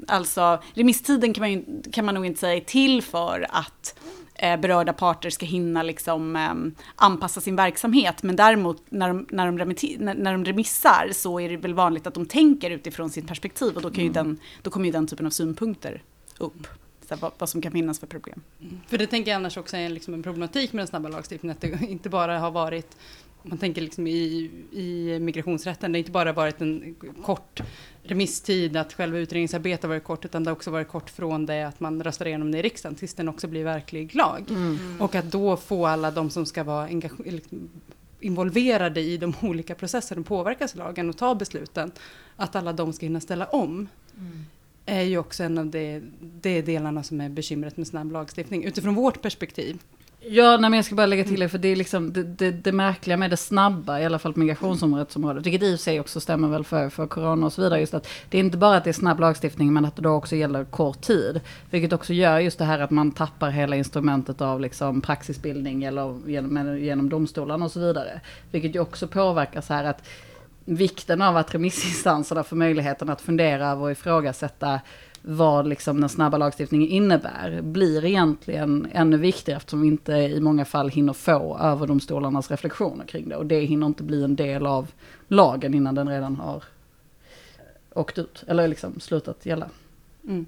alltså remisstiden kan man, ju, kan man nog inte säga är till för att berörda parter ska hinna liksom, eh, anpassa sin verksamhet. Men däremot när de, när, de remitti- när, de remissar så är det väl vanligt att de tänker utifrån sitt perspektiv och då, kan ju den, då kommer ju den typen av synpunkter upp. Här, vad, vad som kan finnas för problem. För det tänker jag annars också är liksom en problematik med den snabba lagstiftningen, att det inte bara har varit man tänker liksom i, i migrationsrätten, det har inte bara varit en kort remisstid, att själva utredningsarbetet har varit kort, utan det har också varit kort från det att man röstar igenom det i riksdagen tills den också blir verklig lag. Mm. Och att då få alla de som ska vara involverade i de olika processerna påverkas av lagen och ta besluten, att alla de ska hinna ställa om, är ju också en av de, de delarna som är bekymret med snabb lagstiftning, utifrån vårt perspektiv. Ja, nej, men jag ska bara lägga till det, för det är liksom det, det, det märkliga med det snabba, i alla fall på migrationsområdet, vilket i och för sig också stämmer väl för, för corona och så vidare, just att det är inte bara att det är snabb lagstiftning, men att det då också gäller kort tid. Vilket också gör just det här att man tappar hela instrumentet av liksom praxisbildning eller genom, genom domstolarna och så vidare. Vilket ju också påverkar så här att vikten av att remissinstanserna får möjligheten att fundera över och ifrågasätta vad liksom den snabba lagstiftningen innebär blir egentligen ännu viktigare eftersom vi inte i många fall hinner få överdomstolarnas reflektioner kring det. Och det hinner inte bli en del av lagen innan den redan har åkt ut, eller liksom slutat gälla. Mm.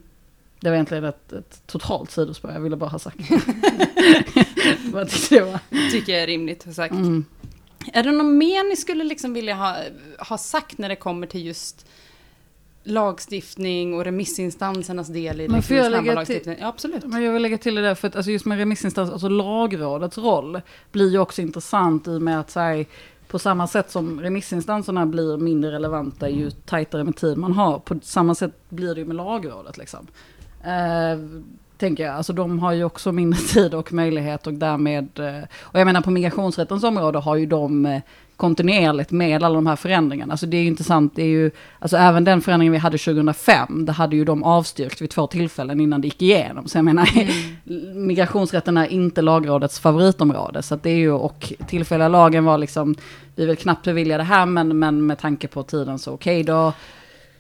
Det var egentligen ett, ett totalt sidospår, jag ville bara ha sagt. Vad tyckte det var? Tycker jag är rimligt att sagt. Mm. Är det något mer ni skulle liksom vilja ha, ha sagt när det kommer till just lagstiftning och remissinstansernas del i Men liksom den snabba lagstiftningen? Ja, absolut. Men jag vill lägga till det där, för att alltså just med remissinstans, alltså lagrådets roll blir ju också intressant i och med att så här, på samma sätt som remissinstanserna blir mindre relevanta ju tajtare med tid man har, på samma sätt blir det ju med lagrådet liksom. Eh, tänker jag, alltså de har ju också mindre tid och möjlighet och därmed, eh, och jag menar på migrationsrättens område har ju de eh, kontinuerligt med alla de här förändringarna. Alltså det är ju intressant, det är ju, alltså även den förändringen vi hade 2005, det hade ju de avstyrkt vid två tillfällen innan det gick igenom. Så jag menar, migrationsrätten är inte lagrådets favoritområde. Så att det är ju, och tillfälliga lagen var liksom, vi vill knappt bevilja det här, men, men med tanke på tiden så okej då.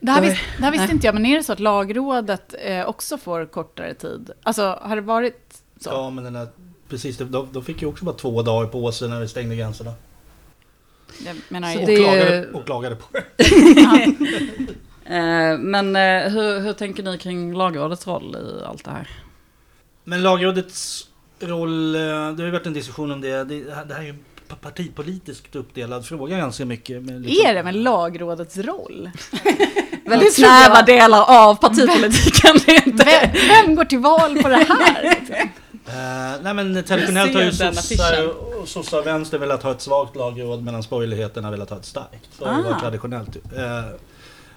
Det här, Oj. vis, det här visste inte jag, men är det så att lagrådet eh, också får kortare tid? Alltså, har det varit så? Ja, men den där, precis, de, de fick ju också bara två dagar på sig när vi stängde gränserna. Jag menar, Så Och, det- klagade, och klagade på det. Eh, men eh, hur, hur tänker ni kring lagrådets roll i allt det här? Men lagrådets roll, eh, det har ju varit en diskussion om det. Det, det här är ju partipolitiskt uppdelad fråga ganska mycket. Men liksom- är det med lagrådets roll? Väldigt snäva delar av partipolitiken. Vem, vem går till val på det här? Eh, nej men traditionellt har ju sossar och sossar och vänster velat ha ett svagt lagråd medan borgerligheten har velat ha ett starkt. Så har det Ah. varit traditionellt. Eh,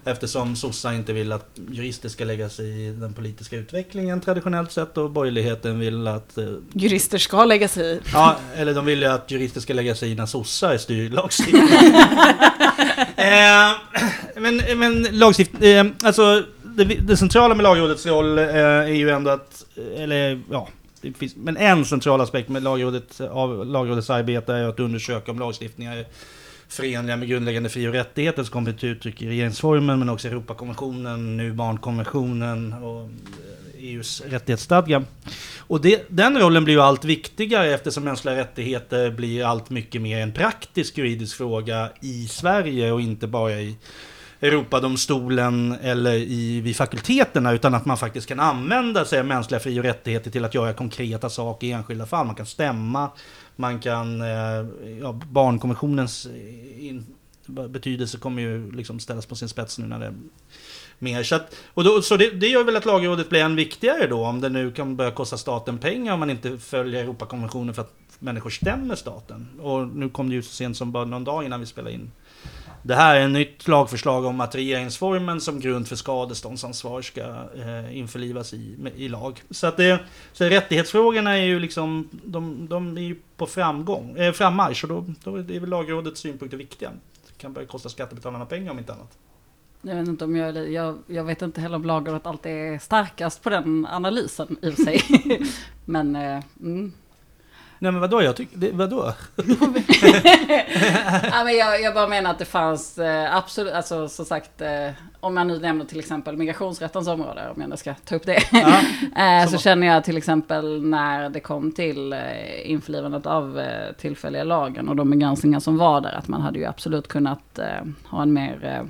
eftersom sossar inte vill att jurister ska lägga sig i den politiska utvecklingen traditionellt sett och borgerligheten vill att eh, Jurister ska lägga sig i. Ja, eller de vill ju att jurister ska lägga sig i när sossar styr lagstiftningen. men, men lagstiftning, alltså det, det centrala med lagrådets roll är ju ändå att, eller ja, det finns, men en central aspekt med lagrådet, av lagrådets arbete är att undersöka om lagstiftningar är förenliga med grundläggande fri och rättigheter som kommer till uttryck i regeringsformen men också Europakonventionen, nu barnkonventionen och eh, e EUs rättighetsstadga. Och det, den rollen blir ju allt viktigare eftersom mänskliga rättigheter blir allt mycket mer en praktisk juridisk fråga i Sverige och inte bara i Europadomstolen eller i, vid fakulteterna utan att man faktiskt kan använda sig av mänskliga fri och rättigheter till att göra konkreta saker i enskilda fall. Man kan stämma, man kan... Eh, ja, barnkonventionens eh, in, betydelse kommer ju liksom ställas på sin spets nu när det mer. Så, att, och då, så det, det gör väl att lagrådet blir än viktigare då om det nu kan börja kosta staten pengar om man inte följer Europakonventionen för att människor stämmer staten. Och nu kom det ju så sent som bara någon dag innan vi spelade in det här är ett nytt lagförslag om att regeringsformen som grund för skadeståndsansvar ska eh, införlivas i, med- i lag. Så, att det, så rättighetsfrågorna är ju liksom, de, de är ju på framgång, eh, frammarsch och då, då är väl lagrådets synpunkter viktiga. Det kan börja kosta skattebetalarna pengar om inte annat. Jag vet inte om jag, jag, jag vet inte heller om lagrådet alltid är starkast på den analysen i och för sig. Men, eh, mm. Nej men vadå, jag tycker, vadå? ja, men jag, jag bara menar att det fanns eh, absolut, alltså som sagt, eh, om jag nu nämner till exempel migrationsrättens område, om jag nu ska ta upp det. Ja, Eh, så känner jag till exempel när det kom till eh, införlivandet av eh, tillfälliga lagen och de begränsningar som var där, att man hade ju absolut kunnat eh, ha en mer eh,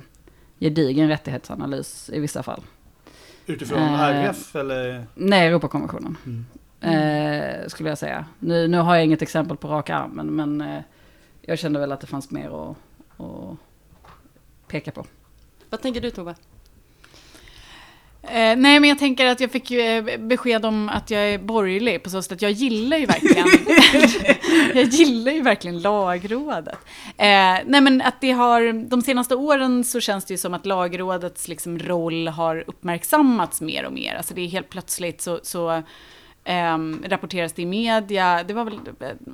gedigen rättighetsanalys i vissa fall. utifrån Eh, RF eller? Nej, Europakonventionen. Mm. Eh, skulle jag säga. Nu, nu har jag inget exempel på rak arm, men, men eh, jag kände väl att det fanns mer att, att peka på. Vad tänker du Tove? Eh, nej, men jag tänker att jag fick ju eh, besked om att jag är borgerlig på så sätt att jag gillar ju verkligen, jag gillar ju verkligen lagrådet. Eh, nej, men att det har, de senaste åren så känns det ju som att lagrådets liksom roll har uppmärksammats mer och mer. Alltså det är helt plötsligt så, så Um, rapporteras det i media, det var väl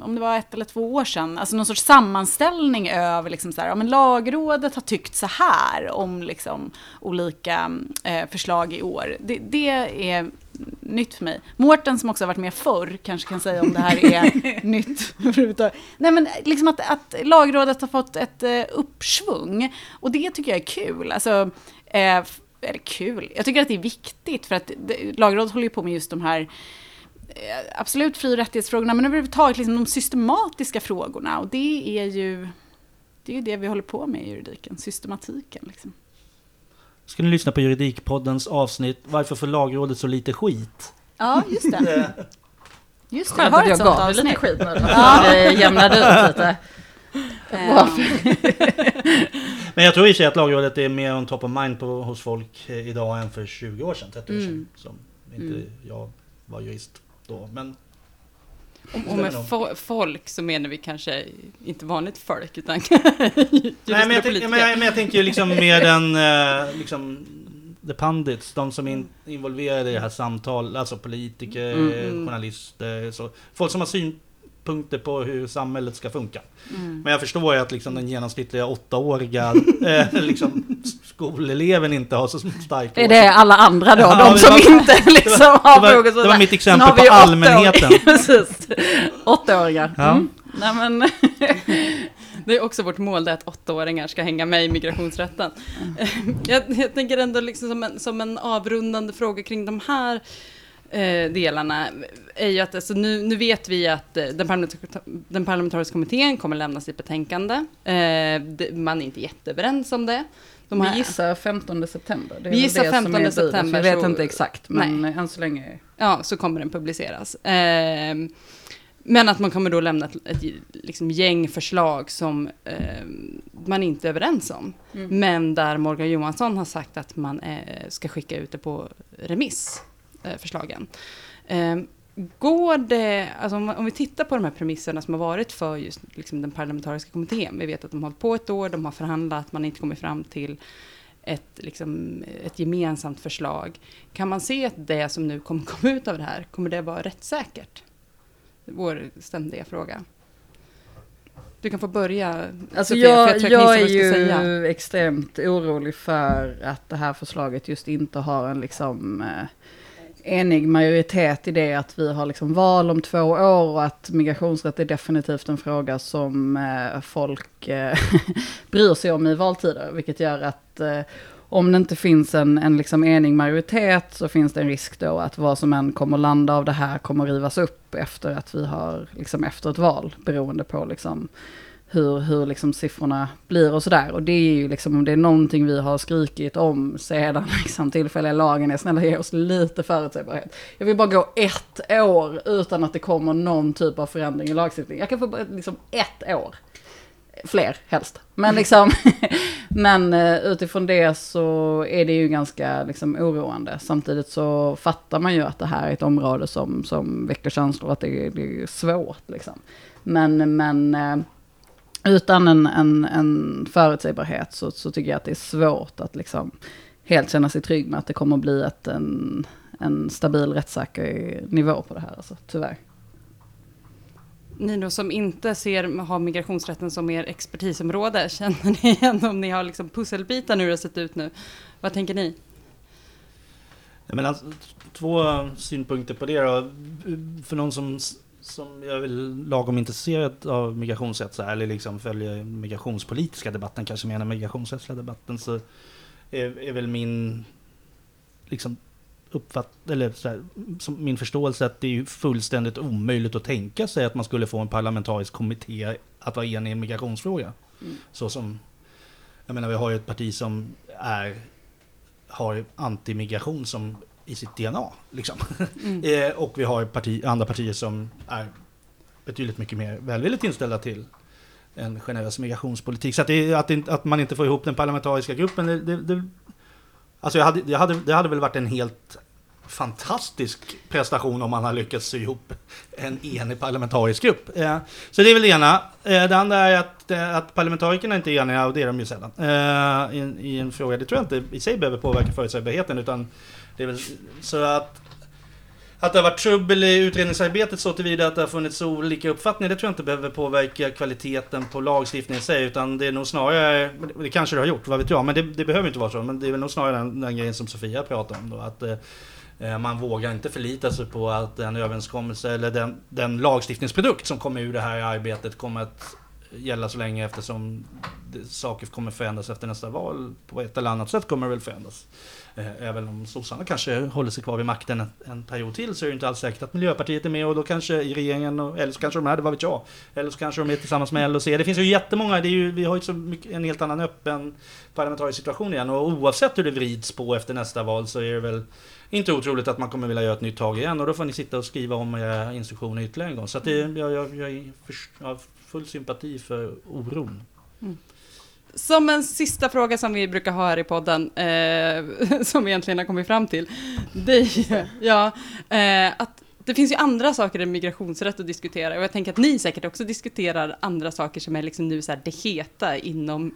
om det var ett eller två år sedan, alltså någon sorts sammanställning över liksom så här, ja, men lagrådet har tyckt så här om liksom olika uh, förslag i år. Det, det, är nytt för mig. Mårten som också har varit med förr kanske kan säga om det här är nytt Nej men liksom att, att lagrådet har fått ett uh, uppsvung och det tycker jag är kul. Alltså, uh, eller kul, jag tycker att det är viktigt för att det, lagrådet håller ju på med just de här Eh, absolut fri och rättighetsfrågorna, men överhuvudtaget liksom de systematiska frågorna. Och det är ju det, är ju det vi håller på med i juridiken, systematiken. Liksom. Ska ni lyssna på Juridikpoddens avsnitt Varför får lagrådet så lite skit? Ja, just det. Just det, Skönt att jag gav lite skit nu. Ja. jämnade ut lite. Men jag tror i sig att lagrådet är mer on top of mind på, hos folk eh, idag än för 20 år sedan, 30 år sedan. Mm. Som inte mm. jag var jurist då. Men och, med fo folk så menar vi kanske inte vanligt folk utan Nej, men jag, tänk, men, jag, men jag tänker ju liksom mer än uh, liksom, the pundits, de som är involverade i det här samtalet, alltså politiker, mm, mm. journalister, så, folk som har syn, punkter på hur samhället ska funka. Mm. Men jag förstår ju att liksom den genomsnittliga åttaåriga eh, liksom, skoleleven inte har så stark Är det alla andra då? Ja, de som var, inte liksom det var, har det var, det var mitt exempel på allmänheten. Åttaåringar. Ja. Mm. Nej, men det är också vårt mål, det att åttaåringar ska hänga med i migrationsrätten. Mm. Jag, jag, tänker ändå liksom som en, som en avrundande fråga kring de här eh, delarna är ju att alltså, nu, nu vet vi att eh, den, parlamentariska, den parlamentariska kommittén kommer lämna sitt betänkande. Eh, det, man är inte jätteöverens om det. De vi gissar 15 september. Det är vi gissar 15 september. Vi vet inte exakt, men nej. än så länge. Ja, så kommer den publiceras. Eh, men att man kommer då lämna ett, ett liksom gäng förslag som eh, man inte är överens om. Mm. Men där Morgan Johansson har sagt att man eh, ska skicka ut det på remiss. Eh, förslagen. Ehm, går det, alltså om, vi tittar på de här premisserna som har varit för just liksom den parlamentariska kommittén. Vi vet att de har hållit på ett år, de har förhandlat, man har inte kommit fram till ett, liksom, ett gemensamt förslag. Kan man se att det som nu kommer komma ut av det här, kommer det vara rättssäkert? Vår ständiga fråga. Du kan få börja. Alltså Sofia, jag, jag, jag är ju säga. extremt orolig för att det här förslaget just inte har en liksom eh, enig majoritet i det att vi har liksom val om två år och att migrationsrätt är definitivt en fråga som eh, folk eh, bryr sig om i valtider. Vilket gör att eh, om det inte finns en, en liksom enig majoritet så finns det en risk då att vad som än kommer landa av det här kommer rivas upp efter att vi har, liksom efter ett val, beroende på liksom hur, hur liksom siffrorna blir och sådär. Och det är ju liksom, om det är någonting vi har skrikit om sedan liksom tillfälliga lagen är snälla ge oss lite förutsägbarhet. Jag vill bara gå ett år utan att det kommer någon typ av förändring i lagstiftningen. Jag kan få liksom ett år. Fler helst. Men liksom, men eh, utifrån det så är det ju ganska liksom oroande. Samtidigt så fattar man ju att det här är ett område som, som väcker känslor, att det, det är svårt liksom. Men, men eh, utan en, en, en förutsägbarhet så, så tycker jag att det är svårt att liksom helt känna sig trygg med att det kommer att bli ett, en, en stabil rättssäker nivå på det här, alltså, tyvärr. Ni då som inte ser, har migrationsrätten som er expertisområde, känner ni igen om ni har liksom pusselbitar nu hur det har sett ut nu? Vad tänker ni? Men alltså, två synpunkter på det då. För någon som som jag är lagom intresserad av migrationsrätt eller liksom följer migrationspolitiska debatten kanske mer än migrationsrättsliga debatten så är, är väl min liksom uppfatt, eller så här, min förståelse att det är fullständigt omöjligt att tänka sig att man skulle få en parlamentarisk kommitté att vara enig i en migrationsfråga. Mm. Så som, jag menar vi har ju ett parti som är, har antimigration som i sitt DNA. Liksom. Mm. Eh, och vi har parti, andra partier som är betydligt mycket mer välvilligt inställda till en generös migrationspolitik. Så att, det, att, att, man inte får ihop den parlamentariska gruppen, det, det, Alltså jag hade, jag hade, det hade väl varit en helt fantastisk prestation om man har lyckats sy ihop en enig parlamentarisk grupp. Eh, så det är väl det ena. Eh, det andra är att, att parlamentarikerna inte är eniga, och det är de ju sällan, i, en- i en fråga. Det tror jag inte i sig behöver påverka förutsägbarheten, utan det är väl så att att det har varit trubbel i utredningsarbetet så tillvida att det har funnits olika uppfattningar, det tror jag inte behöver påverka kvaliteten på lagstiftningen i sig, utan det är nog snarare, det kanske det har gjort, vad vet jag, men det, det behöver inte vara så, men det är väl nog snarare den, den grejen som Sofia pratade om då, att eh, eh, man vågar inte förlita sig på att den överenskommelse eller den, den lagstiftningsprodukt som kommer ur det här arbetet kommer att gälla så länge eftersom det, saker kommer förändras efter nästa val. På ett eller annat sätt kommer det väl förändras. Eh, Även om sossarna kanske håller sig kvar vid makten en, en period till så är det inte alls säkert att Miljöpartiet är med och då kanske i regeringen, och, eller så kanske de är det, vad vet jag. Eller så kanske de är tillsammans med LOC. Det finns ju jättemånga, det är ju, vi har ju så mycket, en helt annan öppen parlamentarisk situation igen och oavsett hur det vrids på efter nästa val så är det väl inte otroligt att man kommer vilja göra ett nytt tag igen och då får ni sitta och skriva om era instruktioner ytterligare en gång. Så att det, jag, jag, jag, är förs- jag har full sympati för oron. Som en sista fråga som vi brukar ha här i podden, eh, som vi egentligen har kommit fram till, det är ja, eh, att det finns ju andra saker än migrationsrätt att diskutera och jag tänker att ni säkert också diskuterar andra saker som är liksom nu så här det heta inom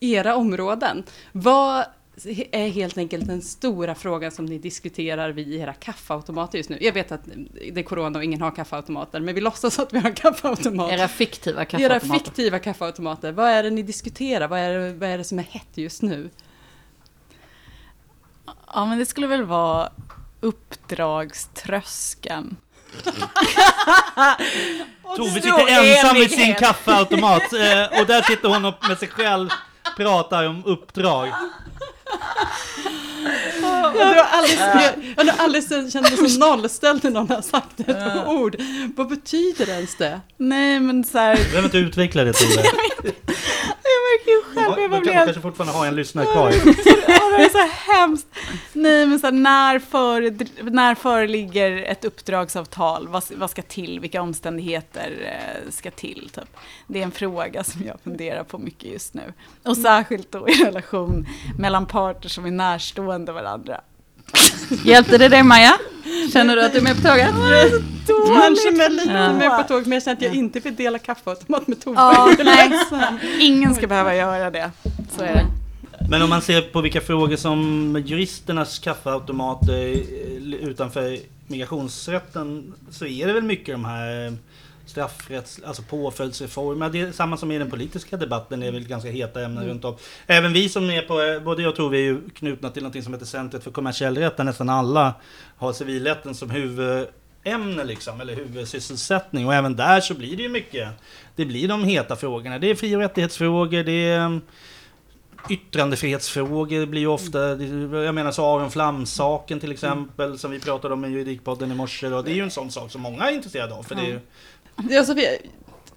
era områden. Vad är helt enkelt den stora frågan som ni diskuterar vid era kaffeautomater just nu? Jag vet att det är corona och ingen har kaffeautomater, men vi låtsas att vi har kaffeautomater. Era fiktiva Era kaffeautomater. fiktiva kaffeautomater, vad är det ni diskuterar? Vad är det, vad är det som är hett just nu? Ja, men det skulle väl vara uppdragströskeln. Tove sitter ensam vid sin kaffeautomat eh, och där sitter hon och med sig själv pratar om uppdrag. Jag har aldrig, jag har aldrig känt mig så nollställd när någon har sagt ett ord. Vad betyder ens det? Nej, men så här, Du behöver inte utveckla det Tove. Ju själv hur Du kan- kanske fortfarande har en lyssnare kvar. Ja, det är så hemskt. Nej, men så här, när, för, när föreligger ett uppdragsavtal? Vad, vad ska till? Vilka omständigheter eh, ska till? Typ. Det är en fråga som jag funderar på mycket just nu. Och särskilt då i relation mellan parter som är närstående varandra. Hjälpte det dig Maja? Känner du att du är med på tåget? Kanske med lite Ja. med på tåg, men jag känner att jag inte vill dela kaffeautomat med Tove. Ja, nej. Ingen ska behöva göra det. Så är det. Men om man ser på vilka frågor som juristernas kaffeautomater eh, utanför migrationsrätten så är det väl mycket de här straffrätts, alltså påföljdsreformer. Det är samma som i den politiska debatten, det är väl ganska heta ämnen runt om. Även vi som är på, både jag och Tove är ju knutna till något som heter Centret för kommersiell rätt, där nästan alla har civilrätten som huvudämne liksom, eller huvudsysselsättning. Och även där så blir det ju mycket, det blir de heta frågorna. Det är fri och rättighetsfrågor, det är yttrandefrihetsfrågor blir ju ofta, jag menar så Aron Flam-saken till exempel som vi pratade om i Juridikpodden i morse. Och det är ju en sån sak som många är intresserade av. För det är ju, Ja, Sofia,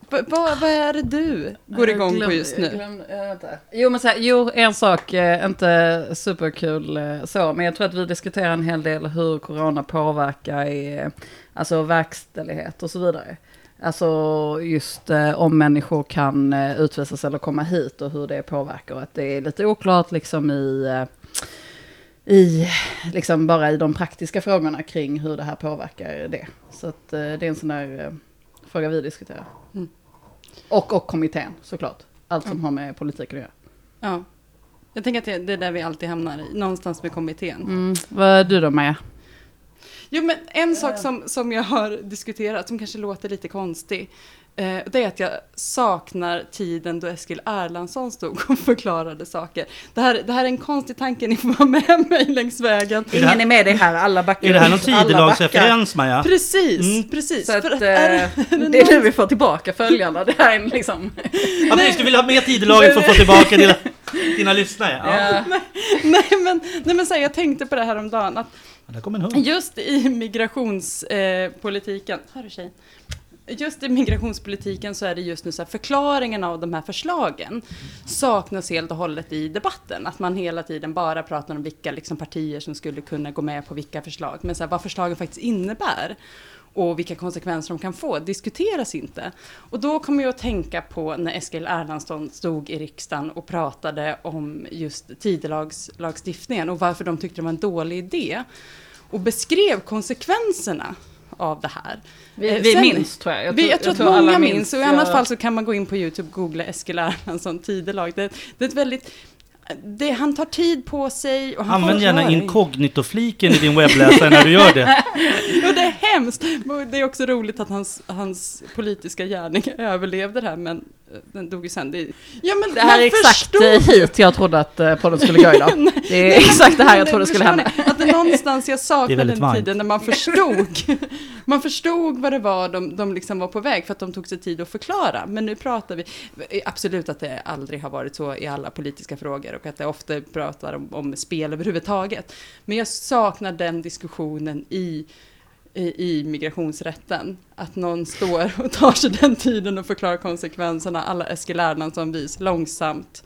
vad, vad, är det du går igång på just nu? Jo, men så här, jo, en sak, eh, inte superkul eh, så, men jag tror att vi diskuterar en hel del hur corona påverkar i, alltså verkställighet och så vidare. Alltså just eh, om människor kan eh, utvisas eller komma hit och hur det påverkar. Och att det är lite oklart liksom i, eh, i liksom bara i de praktiska frågorna kring hur det här påverkar det. Så att eh, det är en sån där eh, fråga vi diskuterar. Mm. Och, och kommittén såklart. Allt som har med politiken att göra. Ja. Jag tänker att det, det är där vi alltid hamnar någonstans med kommittén. Mm. Vad är du då Maja? Jo, men en sak som, som jag har diskuterat, som kanske låter lite konstig, det är att jag saknar tiden då Eskil Erlandsson stod och förklarade saker. Det här, det här är en konstig tanke, ni får vara med mig längs vägen. Är det Ingen är med dig här, alla backar är det här någon tidelagsreferens Maja? Precis, Mm. precis. Så att, För att eh, är det, det är nu vi får tillbaka följarna. Det här är liksom... Ja, precis, du vill ha med tidelaget för att få tillbaka dina, dina lyssnare? Ja. Ja. nej, men, nej, men så här, jag tänkte på det här om dagen att. Just i migrationspolitiken, hör du tjej? Just i migrationspolitiken så är det just nu så här förklaringen av de här förslagen saknas helt och hållet i debatten. Att man hela tiden bara pratar om vilka liksom partier som skulle kunna gå med på vilka förslag, men så här, vad förslagen faktiskt innebär. och vilka konsekvenser de kan få diskuteras inte. Och då kommer jag att tänka på när Eskil Erlandsson stod i riksdagen och pratade om just tidelagslagstiftningen och varför de tyckte det var en dålig idé. Och beskrev konsekvenserna av det här. Vi, Eh, vi sen- minns tror jag. Jag Vi, tror, jag tror att många minns, och i annat jag- fall så kan man gå in på YouTube och googla Eskil Erlandsson tidelag. Det, det är ett väldigt... Det, han tar tid på sig och han Använd gärna inkognito-fliken i din webbläsare när du gör det. Och det är hemskt! Det är också roligt att hans, hans politiska gärning överlevde det här, men den dog ju sen. Det, ja, men Det här är exakt förstod- hit jag trodde att eh, podden skulle gå idag. Det är Nej, exakt det här jag trodde skulle hända. Att det någonstans jag saknade den varmt. tiden när man förstod. Man förstod vad det var de, de liksom var på väg för att de tog sig tid att förklara. Men nu pratar vi, absolut att det aldrig har varit så i alla politiska frågor och att det ofta pratar om, om spel överhuvudtaget. Men jag saknar den diskussionen i i, migrationsrätten. Att någon står och tar sig den tiden och förklarar konsekvenserna alla Eskil Erlandsson-vis långsamt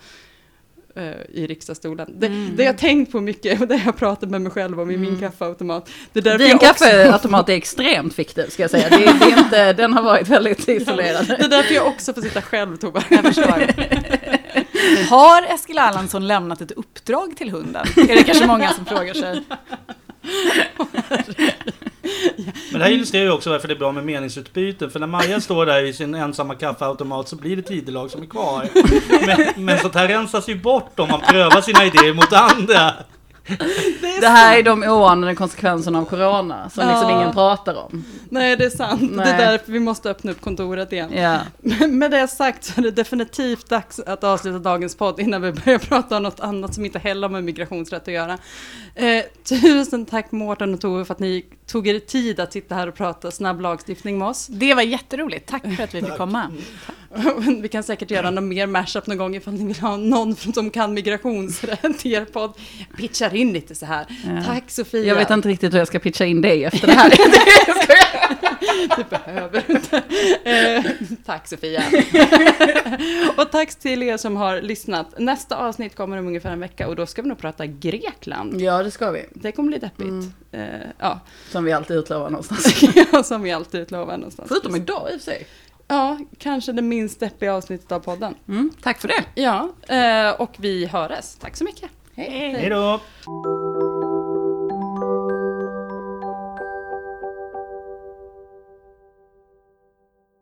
eh, i riksdagsstolen. Det, det har jag tänkt på mycket och det jag pratat med mig själv om i min kaffeautomat. Det är därför Din också- kaffeautomat är extremt fiktiv ska jag säga. Det, det är inte, den har varit väldigt isolerad. Det är därför jag också får sitta själv Tova. Jag förstår. Har Eskil Erlandsson lämnat ett uppdrag till hunden? Är det kanske många som frågar sig. Men det här illustrerar ju också varför det är bra med meningsutbyten. För när Maja står där i sin ensamma kaffeautomat så blir det tidelag som är kvar. Men, men sånt här rensas ju bort om man prövar sina idéer mot andra. Det här är de oanade konsekvenserna av corona som liksom Ja. ingen pratar om. Nej, det är sant. Det Nej. är därför vi måste öppna upp kontoret igen. Ja. Men med det sagt så är det definitivt dags att avsluta dagens podd innan vi börjar prata om något annat som inte heller har med migrationsrätt att göra. Eh, tusen tack Mårten och Tove för att ni tog er tid att sitta här och prata snabb lagstiftning med oss. Det var jätteroligt. Tack för att vi fick komma. Vi kan säkert göra någon mer mashup någon gång ifall ni vill ha någon som kan migrationsrätt i er podd. Pitchar in lite så här. Ja. Tack Sofia. Jag vet inte riktigt hur jag ska pitcha in dig efter det här. Det behöver du inte. Eh, tack Sofia. och tack till er som har lyssnat. Nästa avsnitt kommer om ungefär en vecka och då ska vi nog prata Grekland. ja, det ska vi. Det kommer bli deppigt. Mm. Eh, ja, Som vi alltid utlovar någonstans. som vi alltid utlovar någonstans. Förutom idag i och för sig. Ja, kanske det minst deppiga avsnittet av podden. Mm, tack för det. Ja, eh, och vi hörs. Tack så mycket. Hej. Hej då!